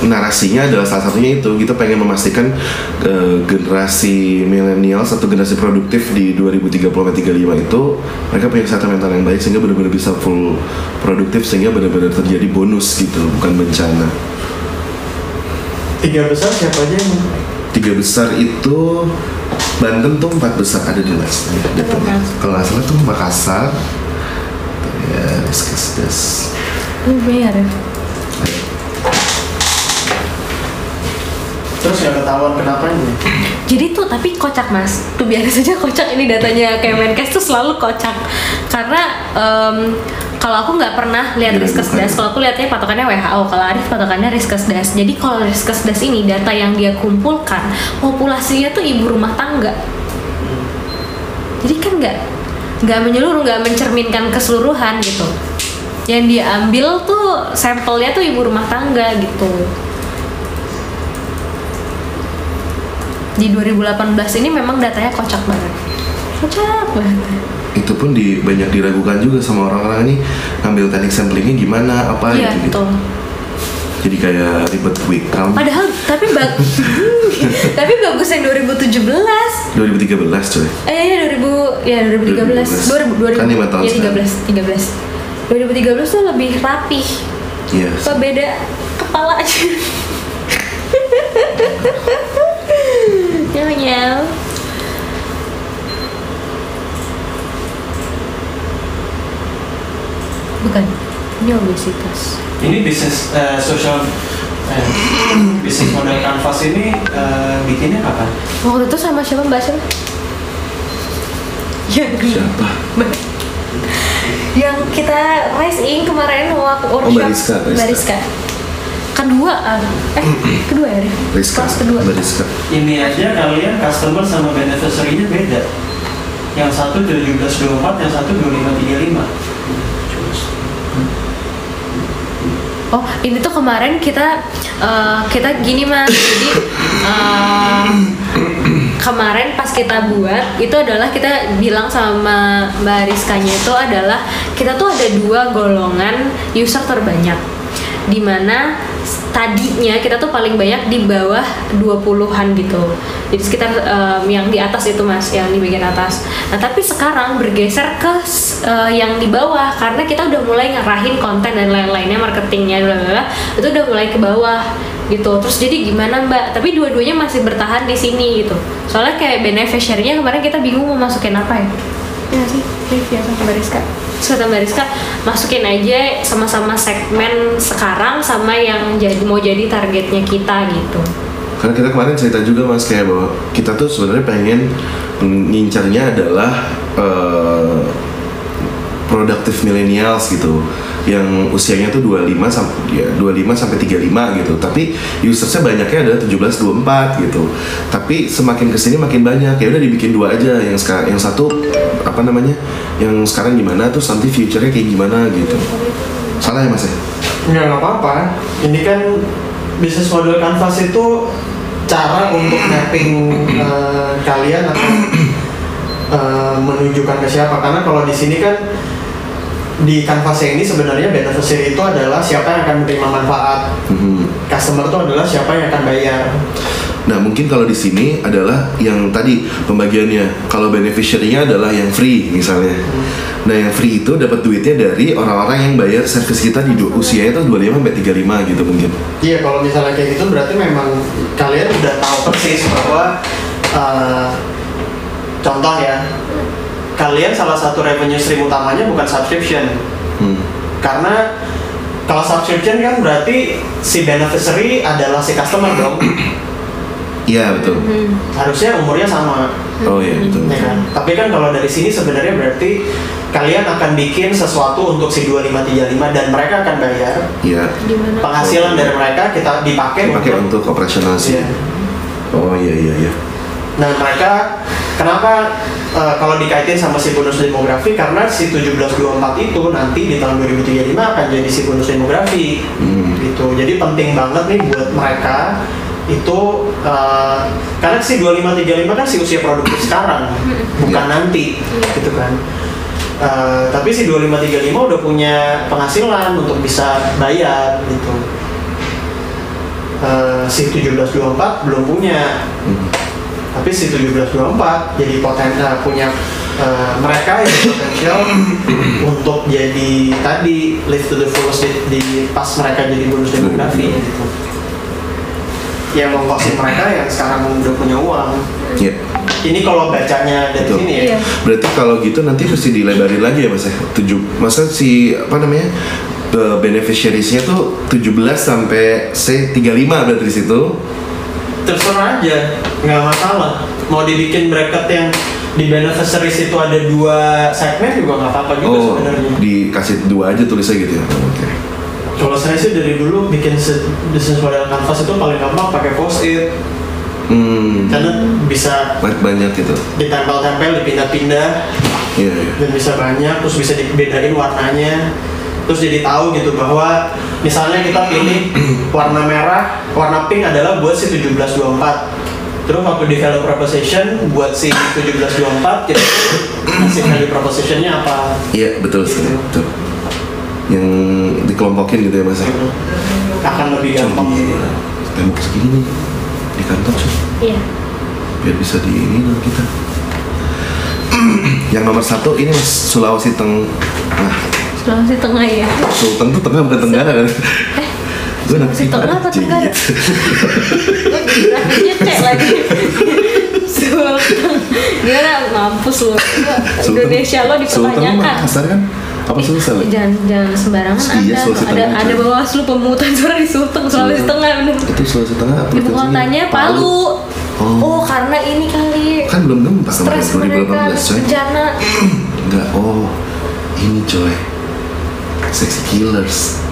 narasinya adalah salah satunya itu. Kita pengen memastikan eh, generasi milenial satu generasi produktif di 2030 35 itu mereka punya kesehatan mental yang baik sehingga benar-benar bisa full produktif sehingga benar-benar terjadi bonus gitu bukan bencana.
Tiga besar siapa aja yang
tiga besar itu Banten tuh empat besar ada di las datanya kalau nggak salah tuh Makassar ya Riskesdas
Lu bayar ya
terus yang ketahuan kenapa ini?
Jadi tuh tapi kocak mas, tuh biar saja kocak ini datanya Kemenkes tuh selalu kocak karena em, kalau aku nggak pernah lihat
Diragukan.
Riskesdas, kalau aku lihatnya patokannya WHO, kalau Arif patokannya Riskesdas. Jadi kalau Riskesdas ini data yang dia kumpulkan populasinya tuh ibu rumah tangga. Jadi kan nggak nggak menyeluruh, nggak mencerminkan keseluruhan gitu. Yang dia ambil tuh sampelnya tuh ibu rumah tangga gitu. Di 2018 ini memang datanya kocak banget. Kocak banget.
itu pun di banyak diragukan juga sama orang-orang ini ngambil teknik samplingnya gimana apa
Iya,
gitu, gitu. jadi kayak ribet quick count
Padahal tapi bag tapi bagus yang 2017.
2013 coy
Eh iya 2000 ya 2013. 2000 2000
Kan lima tahun
ya,
sekali.
13 13. 2013 tuh lebih rapih.
iya
Apa beda kepala aja. Nyau nyau. Bukan, ini obesitas.
Ini bisnis eh, social eh, bisnis model kanvas ini eh, bikinnya kapan?
Waktu itu sama siapa Mbak Sil? Yang,
siapa
yang kita Rise Ink kemarin waktu workshop
Mbak Rizka, Mbak Rizka.
Mbak Rizka. Kedua, ah. eh kedua ya?
Rizka
Kelas kedua.
Mbak Rizka
Ini aja kalian customer sama beneficiary-nya beda. Yang satu 1724, yang satu 2535.
Oh, ini tuh kemarin kita eh, kita gini mas, jadi eh, kemarin pas kita buat itu adalah kita bilang sama Mbak Rizkanya itu adalah kita tuh ada dua golongan user terbanyak. Di mana tadinya kita tuh paling banyak di bawah 20-an gitu. Jadi sekitar em, yang di atas itu mas yang di bagian atas. Nah tapi sekarang bergeser ke eh, yang di bawah. Karena kita udah mulai ngarahin konten dan lain-lainnya marketingnya bla bla bla, itu udah mulai ke bawah gitu. Terus jadi gimana mbak? Tapi dua-duanya masih bertahan di sini gitu. Soalnya kayak beneficiary-nya kemarin kita bingung mau masukin apa ya. Ya sih review sama Mbak Rizka. Terus kata Mbak Rizka masukin aja sama-sama segmen sekarang sama yang jadi mau jadi targetnya kita gitu.
Karena kita kemarin cerita juga mas kayak bahwa kita tuh sebenarnya pengen ngincarnya adalah eh, produktif millennials gitu yang usianya tuh 25 sampai ya 25 sampai 35 gitu. Tapi usersnya banyaknya adalah 17 24 gitu. Tapi semakin ke sini makin banyak. Ya udah dibikin dua aja yang sekarang yang satu apa namanya? Yang sekarang gimana tuh nanti future-nya kayak gimana gitu. Salah ya Mas ya?
Nggak nggak apa-apa. Ini kan bisnis model Canvas itu cara untuk mapping eh, kalian atau eh, menunjukkan ke siapa. Karena kalau di sini kan di Canvas ini sebenarnya beneficiary itu adalah siapa yang akan menerima manfaat.
Mhm.
Customer itu adalah siapa yang akan bayar.
Nah mungkin kalau di sini adalah yang tadi pembagiannya. Kalau beneficiary-nya adalah yang free misalnya. Nah yang free itu dapat duitnya dari orang-orang yang bayar servis kita di usianya itu 25 sampai 35 gitu mungkin.
Iya, kalau misalnya kayak gitu berarti memang kalian udah tahu persis bahwa eh, contoh ya, kalian salah satu revenue stream utamanya bukan subscription,
Hmm.
karena kalau subscription kan berarti si beneficiary adalah si customer dong,
Iya betul.
harusnya umurnya sama,
Oh iya betul.
ya kan? Tapi kan kalau dari sini sebenarnya berarti kalian akan bikin sesuatu untuk si 2535 dan mereka akan bayar
Iya.
penghasilan dari mereka kita dipakai
Pakai untuk operasional sih.
Iya.
Oh iya iya iya.
Nah mereka kenapa eh, kalau dikaitin sama si bonus demografi karena si 1724 itu nanti di tahun 2035 akan jadi si bonus demografi
Hmm.
gitu. Jadi penting banget nih buat mereka itu eh, karena si 2535 kan si usia produktif sekarang bukan
Iya.
nanti gitu kan. Eh, tapi si 2535 udah punya penghasilan untuk bisa bayar gitu. Eh, si 1724 belum punya
Hmm.
Tapi si 1724 jadi poten eh, punya eh, mereka yang potensial untuk jadi tadi live to the fullest di, di pas mereka jadi bonus demografi gitu yang mengkosip mereka yang sekarang udah punya uang
Iya.
ini kalau bacanya dari
Betul.
sini ya
Iya.
Berarti kalau gitu nanti mesti dilebarin lagi ya mas ya? Tujuh, masa si apa namanya eh, beneficiariesnya tuh 17 sampai say 35 berarti di situ.
Terserah aja nggak masalah mau dibikin bracket yang di beneficiaries itu ada dua segmen juga nggak apa-apa juga
Oh,
sebenarnya
dikasih dua aja tulisnya gitu ya? Oke.
Kalau saya sih dari dulu bikin bisnis model kanvas itu paling gampang pakai post it
Hmm,
karena bisa
banyak banyak gitu.
ditempel-tempel, dipindah-pindah
Iya iya.
dan bisa banyak, terus bisa dibedain warnanya, terus jadi tahu gitu bahwa misalnya kita pilih warna merah, warna pink adalah buat si 1724 Terus waktu di value proposition buat si 1724 kita kasih value propositionnya apa?
Iya betul sekali. Betul. Yang dikelompokin gitu ya mas? ya?
Akan lebih
Cuma
gampang.
tembok segini nih di kantor sih
iya
biar bisa di ini dong kita. Yang nomor satu ini mas Sulawesi Tengah.
Sulawesi Tengah ya?
Sulteng tuh tengah bukan tenggara kan? Gue anak
Sulawesi
IPA
Tengah apa Tenggara? Grafiknya cek lagi. Sultan. Gimana mampus lu. Indonesia lo dipertanyakan.
kasar kan? Apa susah? Le?
jangan jangan sembarangan
Iya,
ada
Sulawesi
ada
Tengah,
ada bawaslu pemungutan suara di Sulteng Sulawesi. Tengah bener.
Itu Sulawesi Tengah
ibu
provinsinya
kotanya Palu.
Oh.
oh karena ini kali.
Kan belum gempa kemarin
stres mereka
2018 coy.
bencana.
Enggak, oh. Ini coy Sexy Killers.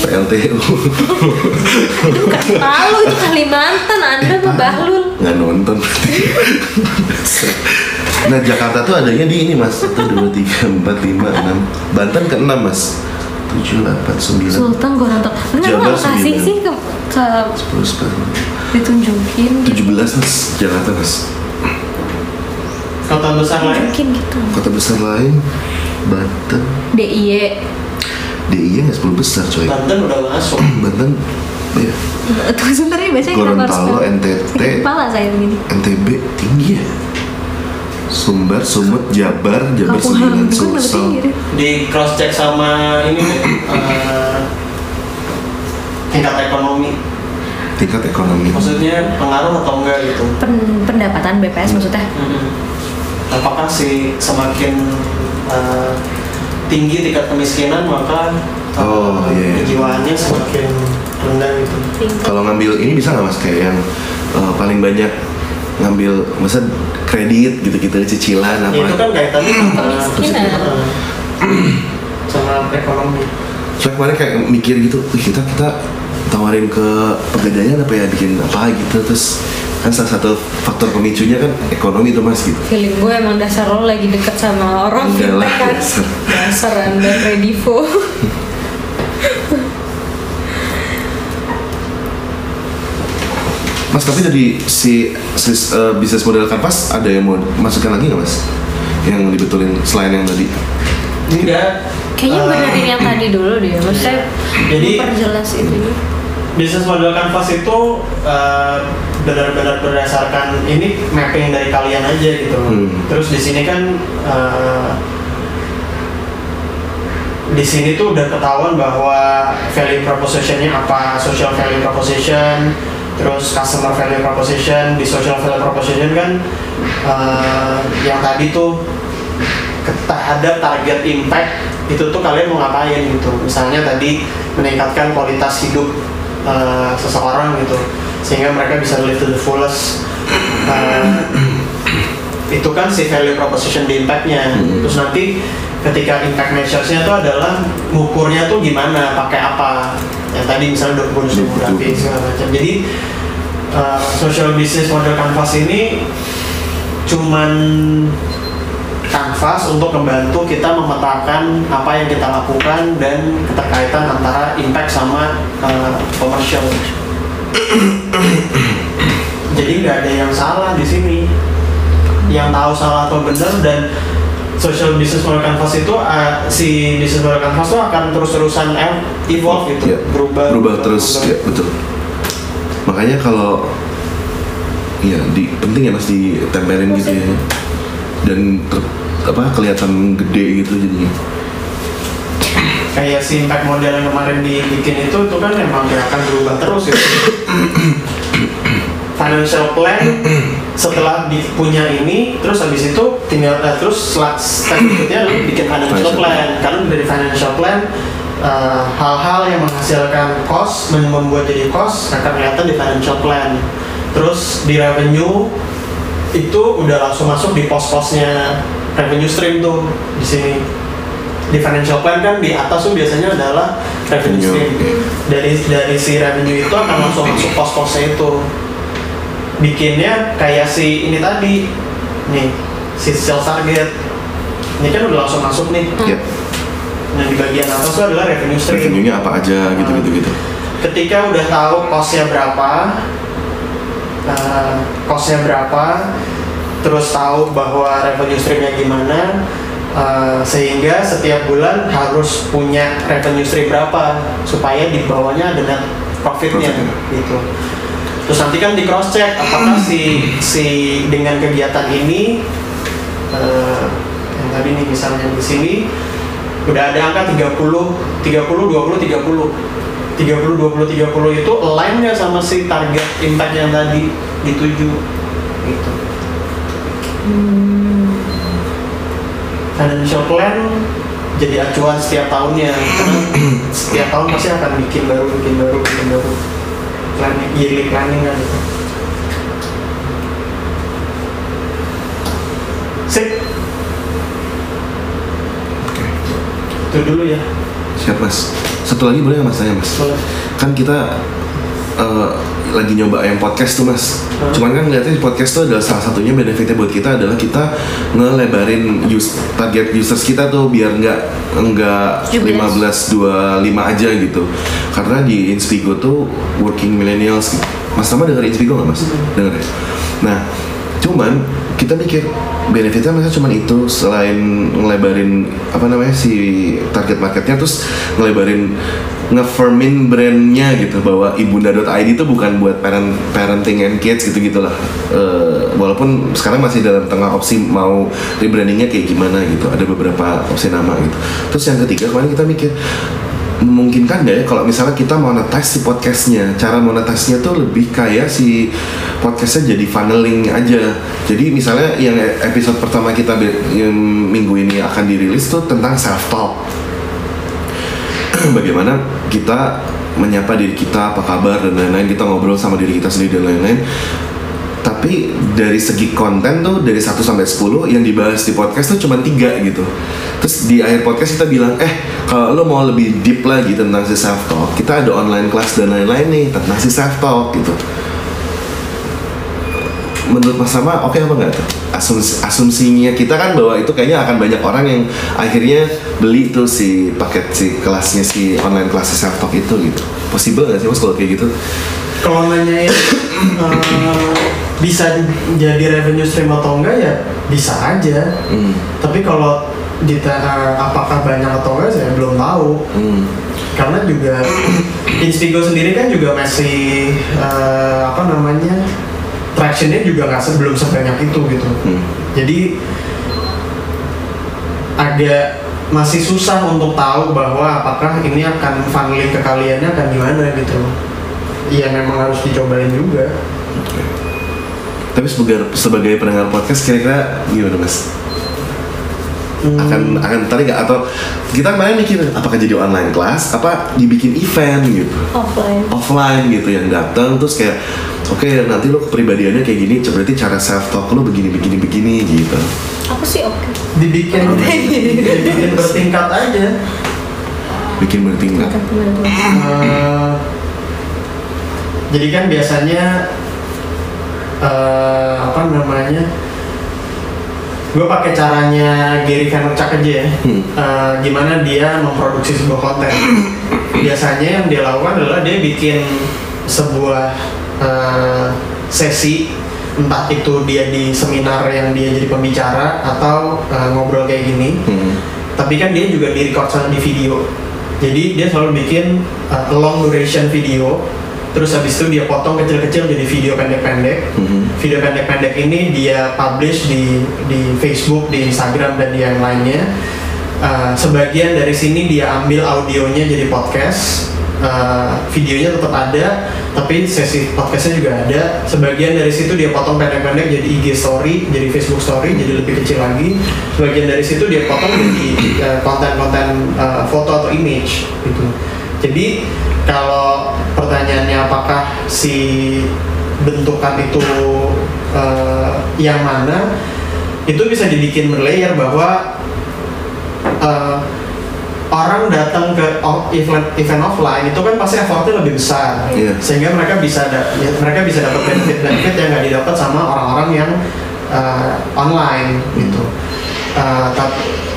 PLTU
itu bukan Palu itu Kalimantan anda mah Bahlul
Nggak nonton. Nah Jakarta tuh adanya di ini mas. 1, 2, 3, 4, 5, 6 Banten ke 6 mas. 7, 8, 9
Sultan Gorontalo bener
Jabar
lo kasih sih ke, ke
10, 11
ditunjukin?
17 mas. Jakarta mas.
Kota besar lain?
Ditunjukin gitu.
Kota besar lain? Banten.
DIY
DIY nggak? 10 besar coy.
Banten udah masuk.
Banten ya
Tunggu sebentar ya baca
Gorontalo NTT
kepala saya begini.
NTB tinggi ya? Sumbar Sumut Jabar Jabar
Kampung
Sembilan Sulsel.
di cross check sama ini eh, tingkat ekonomi.
Tingkat ekonomi.
Maksudnya pengaruh atau enggak gitu?
Pen- pendapatan BPS maksudnya?
Mm-mm. apakah sih semakin eh, tinggi tingkat kemiskinan maka eh,
Oh, iya, iya.
kejiwaannya semakin rendah gitu.
Kalau ngambil ini bisa nggak mas? Kayak yang eh, paling banyak ngambil masa kredit gitu-gitu cicilan apa?
ya, itu kan kaitannya sama
Kemiskinan.
eh, sama ekonomi.
Soalnya kemarin kayak mikir gitu, "Wih, kita kita tawarin ke pegadaian apa ya bikin apa gitu terus kan salah satu faktor pemicunya kan ekonomi tuh mas gitu.
feeling gue emang dasar lo lagi deket sama orang
Enggak lah,
fintech kan
dasar.
dasar anda kredivo
Mas tapi dari si, si eh, bisnis model kanvas ada yang mau masukkan lagi nggak mas? Yang dibetulin selain yang tadi?
enggak
kayaknya
eh,
benerin yang tadi dulu deh maksudnya
Jadi-
memperjelas itu
bisnis model canvas itu eh, benar-benar berdasarkan ini mapping dari kalian aja gitu.
Hmm.
Terus di sini kan eh, di sini tuh udah ketahuan bahwa value propositionnya apa, social value proposition, terus customer value proposition, di social value proposition kan eh, yang tadi tuh terhadap target impact itu tuh kalian mau ngapain gitu misalnya tadi meningkatkan kualitas hidup uh, seseorang gitu sehingga mereka bisa live to the fullest Uh, itu kan si value proposition di impactnya
Hmm.
terus nanti ketika impact measuresnya itu adalah ngukurnya tuh gimana pakai apa yang tadi misalnya bonus
Betul.
demografi segala macam jadi uh, social business model canvas ini cuman kanvas untuk membantu kita memetakan apa yang kita lakukan dan keterkaitan antara uh, commercial. Jadi nggak ada yang salah di sini. Yang tahu salah atau benar dan social business model canvas itu uh, si business model canvas itu akan terus-terusan ev- evolve gitu,
Iya.
berubah,
berubah terus
berubah.
ya betul makanya kalau iya di penting ya mas ditempelin gitu ya dan ter- apa kelihatan gede gitu jadinya
kayak si impact model yang kemarin dibikin itu itu kan emang gak akan berubah terus gitu. financial plan setelah punya ini terus habis itu tinggal eh, terus step berikutnya lu bikin financial plan. karena dari financial plan eh, hal-hal yang menghasilkan cost mem- membuat jadi cost akan kelihatan di financial plan. Terus di revenue itu udah langsung masuk di pos-posnya revenue stream tuh di sini di financial plan kan di atas tuh biasanya adalah revenue
Revenue,
stream. dari dari si revenue itu akan langsung masuk pos-posnya itu. Bikinnya kayak si ini tadi nih si sales target. Ini kan udah langsung masuk nih.
Ya
nah di bagian atas itu adalah revenue stream.
Revenue-nya apa aja gitu gitu gitu
ketika udah tahu costnya berapa uh, costnya berapa terus tahu bahwa revenue streamnya gimana uh, sehingga setiap bulan harus punya revenue stream berapa supaya di bawahnya ada net profitnya gitu. Terus nanti kan di cross check apakah si si dengan kegiatan ini uh, yang tadi nih misalnya di sini udah ada angka 30 30 20 30 30 20 30 itu align nggak sama si target impact yang tadi dituju gitu financial plan jadi acuan setiap tahunnya setiap tahun pasti akan bikin baru bikin baru bikin baru. Planning yearly planning kan. Gitu. sip. Itu dulu ya.
Siap mas. Satu lagi boleh mas? Tanya mas.
Boleh.
kan kita eh, lagi nyoba yang podcast tuh mas.
Hmm.
Cuman kan ngeliatnya podcast tuh adalah salah satunya benefitnya buat kita adalah kita ngelebarin use, target users kita tuh biar nggak nggak
17.
15 25 aja gitu. Karena di Inspigo tuh working millennials. Mas Tama denger Inspigo nggak mas? Denger ya. Nah, cuman kita mikir benefitnya mereka cuman itu selain ngelebarin apa namanya si target marketnya terus ngelebarin ngefirmin brandnya gitu bahwa ibunda.id itu bukan buat parent parenting and kids gitu gitulah Eh, walaupun sekarang masih dalam tengah opsi mau rebrandingnya kayak gimana gitu ada beberapa opsi nama gitu. Terus yang ketiga kemarin kita mikir memungkinkan nggak ya kalau misalnya kita monetize si podcastnya. Cara monetize-nya tuh lebih kayak si podcastnya jadi funneling aja. Jadi misalnya yang episode pertama kita minggu ini akan dirilis tuh tentang self talk bagaimana kita menyapa diri kita apa kabar dan lain-lain kita ngobrol sama diri kita sendiri dan lain-lain. Tapi dari segi konten tuh dari 1 sampai 10 yang dibahas di podcast tuh cuma tiga gitu. Terus di akhir podcast kita bilang eh kalau lo mau lebih deep lagi tentang si self talk kita ada online class dan lain-lain nih tentang si self talk gitu. Menurut Mas Sama oke apa enggak tuh? Asumsi asumsinya kita kan bahwa itu kayaknya akan banyak orang yang akhirnya beli tuh si paket si kelasnya si online kelas self talk itu gitu. Possible nggak sih mas kalau kayak gitu?
Kalau nanyain eh, bisa jadi revenue stream atau enggak ya bisa aja.
Hmm.
tapi kalau dita apakah banyak atau enggak saya belum tahu
Hmm.
karena juga Inspigo sendiri kan juga masih eh, apa namanya tractionnya juga nggak se- belum sebanyak itu gitu
Hmm.
jadi agak masih susah untuk tahu bahwa apakah ini akan funneling ke kaliannya akan gimana gitu Iya memang harus dicobain juga
Tapi sebagai sebagai pendengar podcast kira-kira gimana mas?
Hmm.
Akan akan tertarik nggak? Atau kita kemarin mikir apakah jadi online class? Apa dibikin event gitu?
Offline.
Offline gitu yang datang terus kayak oke nanti lo kepribadiannya kayak gini berarti cara self talk lo begini begini begini gitu.
Aku sih oke.
Dibikin dibikin bertingkat aja.
Bikin bertingkat.
Eh, jadi kan biasanya eh, apa namanya gue pakai caranya Gary Vaynerchuk aja ya.
Hmm.
Eh, gimana dia memproduksi sebuah konten. Biasanya yang dia lakukan adalah dia bikin sebuah eh, sesi entah itu dia di seminar yang dia jadi pembicara atau eh, ngobrol kayak gini.
Hmm.
tapi kan dia juga di record sama di video. Jadi dia selalu bikin uh, long duration video terus habis itu dia potong kecil-kecil jadi video pendek-pendek.
Mhm.
video pendek-pendek ini dia publish di di Facebook di Instagram dan di yang lainnya. Uh, sebagian dari sini dia ambil audionya jadi podcast. Uh, videonya tetap ada tapi sesi podcastnya juga ada. Sebagian dari situ dia potong pendek-pendek jadi IG story jadi Facebook story jadi lebih kecil lagi. Sebagian dari situ dia potong jadi uh, konten-konten uh, foto atau image gitu jadi kalau pertanyaannya apakah si bentukan itu uh, yang mana itu bisa dibikin berlayer bahwa uh, orang datang ke event event offline itu kan pasti effortnya lebih besar
Iya.
sehingga mereka bisa da- ya, mereka bisa dapat benefit benefit yang nggak didapat sama orang-orang yang uh, online gitu Uh,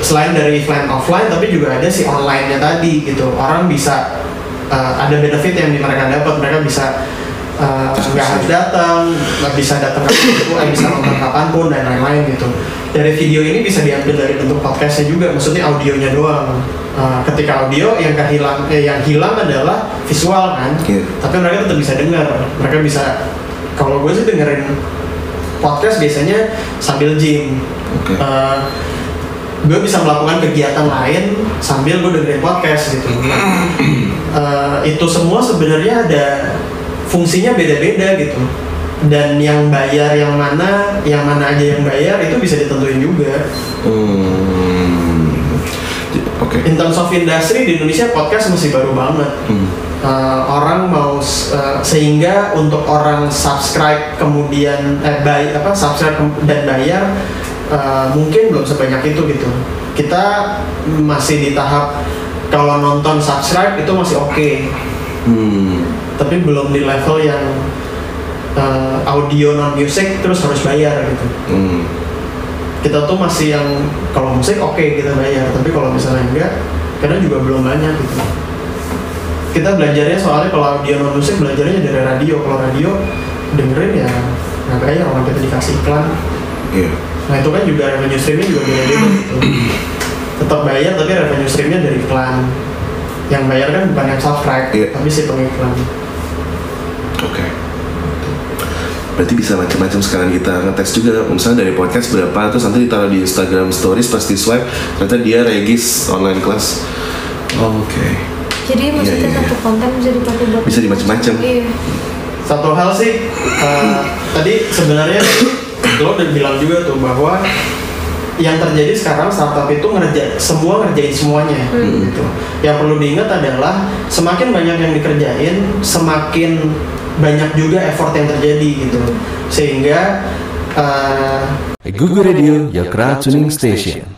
selain dari event offline tapi juga ada si online-nya tadi gitu. Orang bisa uh, ada benefit yang mereka dapat. Mereka bisa uh, nggak harus datang nggak bisa datang kapan pun eh, bisa nonton kapan pun dan lain-lain gitu. Dari video ini bisa diambil dari bentuk podcastnya juga maksudnya audionya doang. Uh, ketika audio yang kehilang eh, yang hilang adalah visual kan?
Iya.
tapi mereka tetap bisa dengar mereka bisa kalau gue sih dengerin podcast biasanya sambil gym.
Oke.
Eh, gue bisa melakukan kegiatan lain sambil gue dengerin podcast gitu Eh, itu semua sebenarnya ada fungsinya beda-beda gitu dan yang bayar yang mana yang mana aja yang bayar itu bisa ditentuin juga
Hmm. Oke.
in terms of industry di Indonesia podcast masih baru banget
Hmm.
Uh, orang mau uh, sehingga untuk orang subscribe kemudian eh, bay, apa subscribe dan bayar uh, mungkin belum sebanyak itu gitu. Kita masih di tahap kalau nonton subscribe itu masih oke.
Hmm.
tapi belum di level yang uh, audio non music terus harus bayar gitu.
Hmm.
kita tuh masih yang kalau musik oke kita bayar. Tapi kalau misalnya enggak kadang juga belum banyak gitu. Kita belajarnya soalnya kalau audio non musik belajarnya dari radio. Kalau radio dengerin ya nggak bayar orang kita dikasih iklan.
Iya.
Nah itu kan juga revenue streamnya juga beda beda gitu tetap bayar tapi revenue streamnya dari iklan yang bayar kan bukan yang subscribe
Iya.
tapi si pengiklan
Oke. Berarti bisa macam-macam sekarang kita ngetes juga misalnya dari podcast berapa terus nanti ditaruh di Instagram stories pasti swipe ternyata dia regis online kelas. Oke.
Jadi maksudnya
iya,
satu
iya.
konten bisa dipakai buat
Bisa dimacem-macem.
Iya.
satu hal sih eh, tadi sebenarnya lo udah bilang juga tuh bahwa yang terjadi sekarang startup itu ngerja semua ngerjain semuanya
Hmm.
gitu. Yang perlu diingat adalah semakin banyak yang dikerjain, semakin banyak juga effort yang terjadi gitu. Sehingga eh,
Google Radio, your crowd tuning station.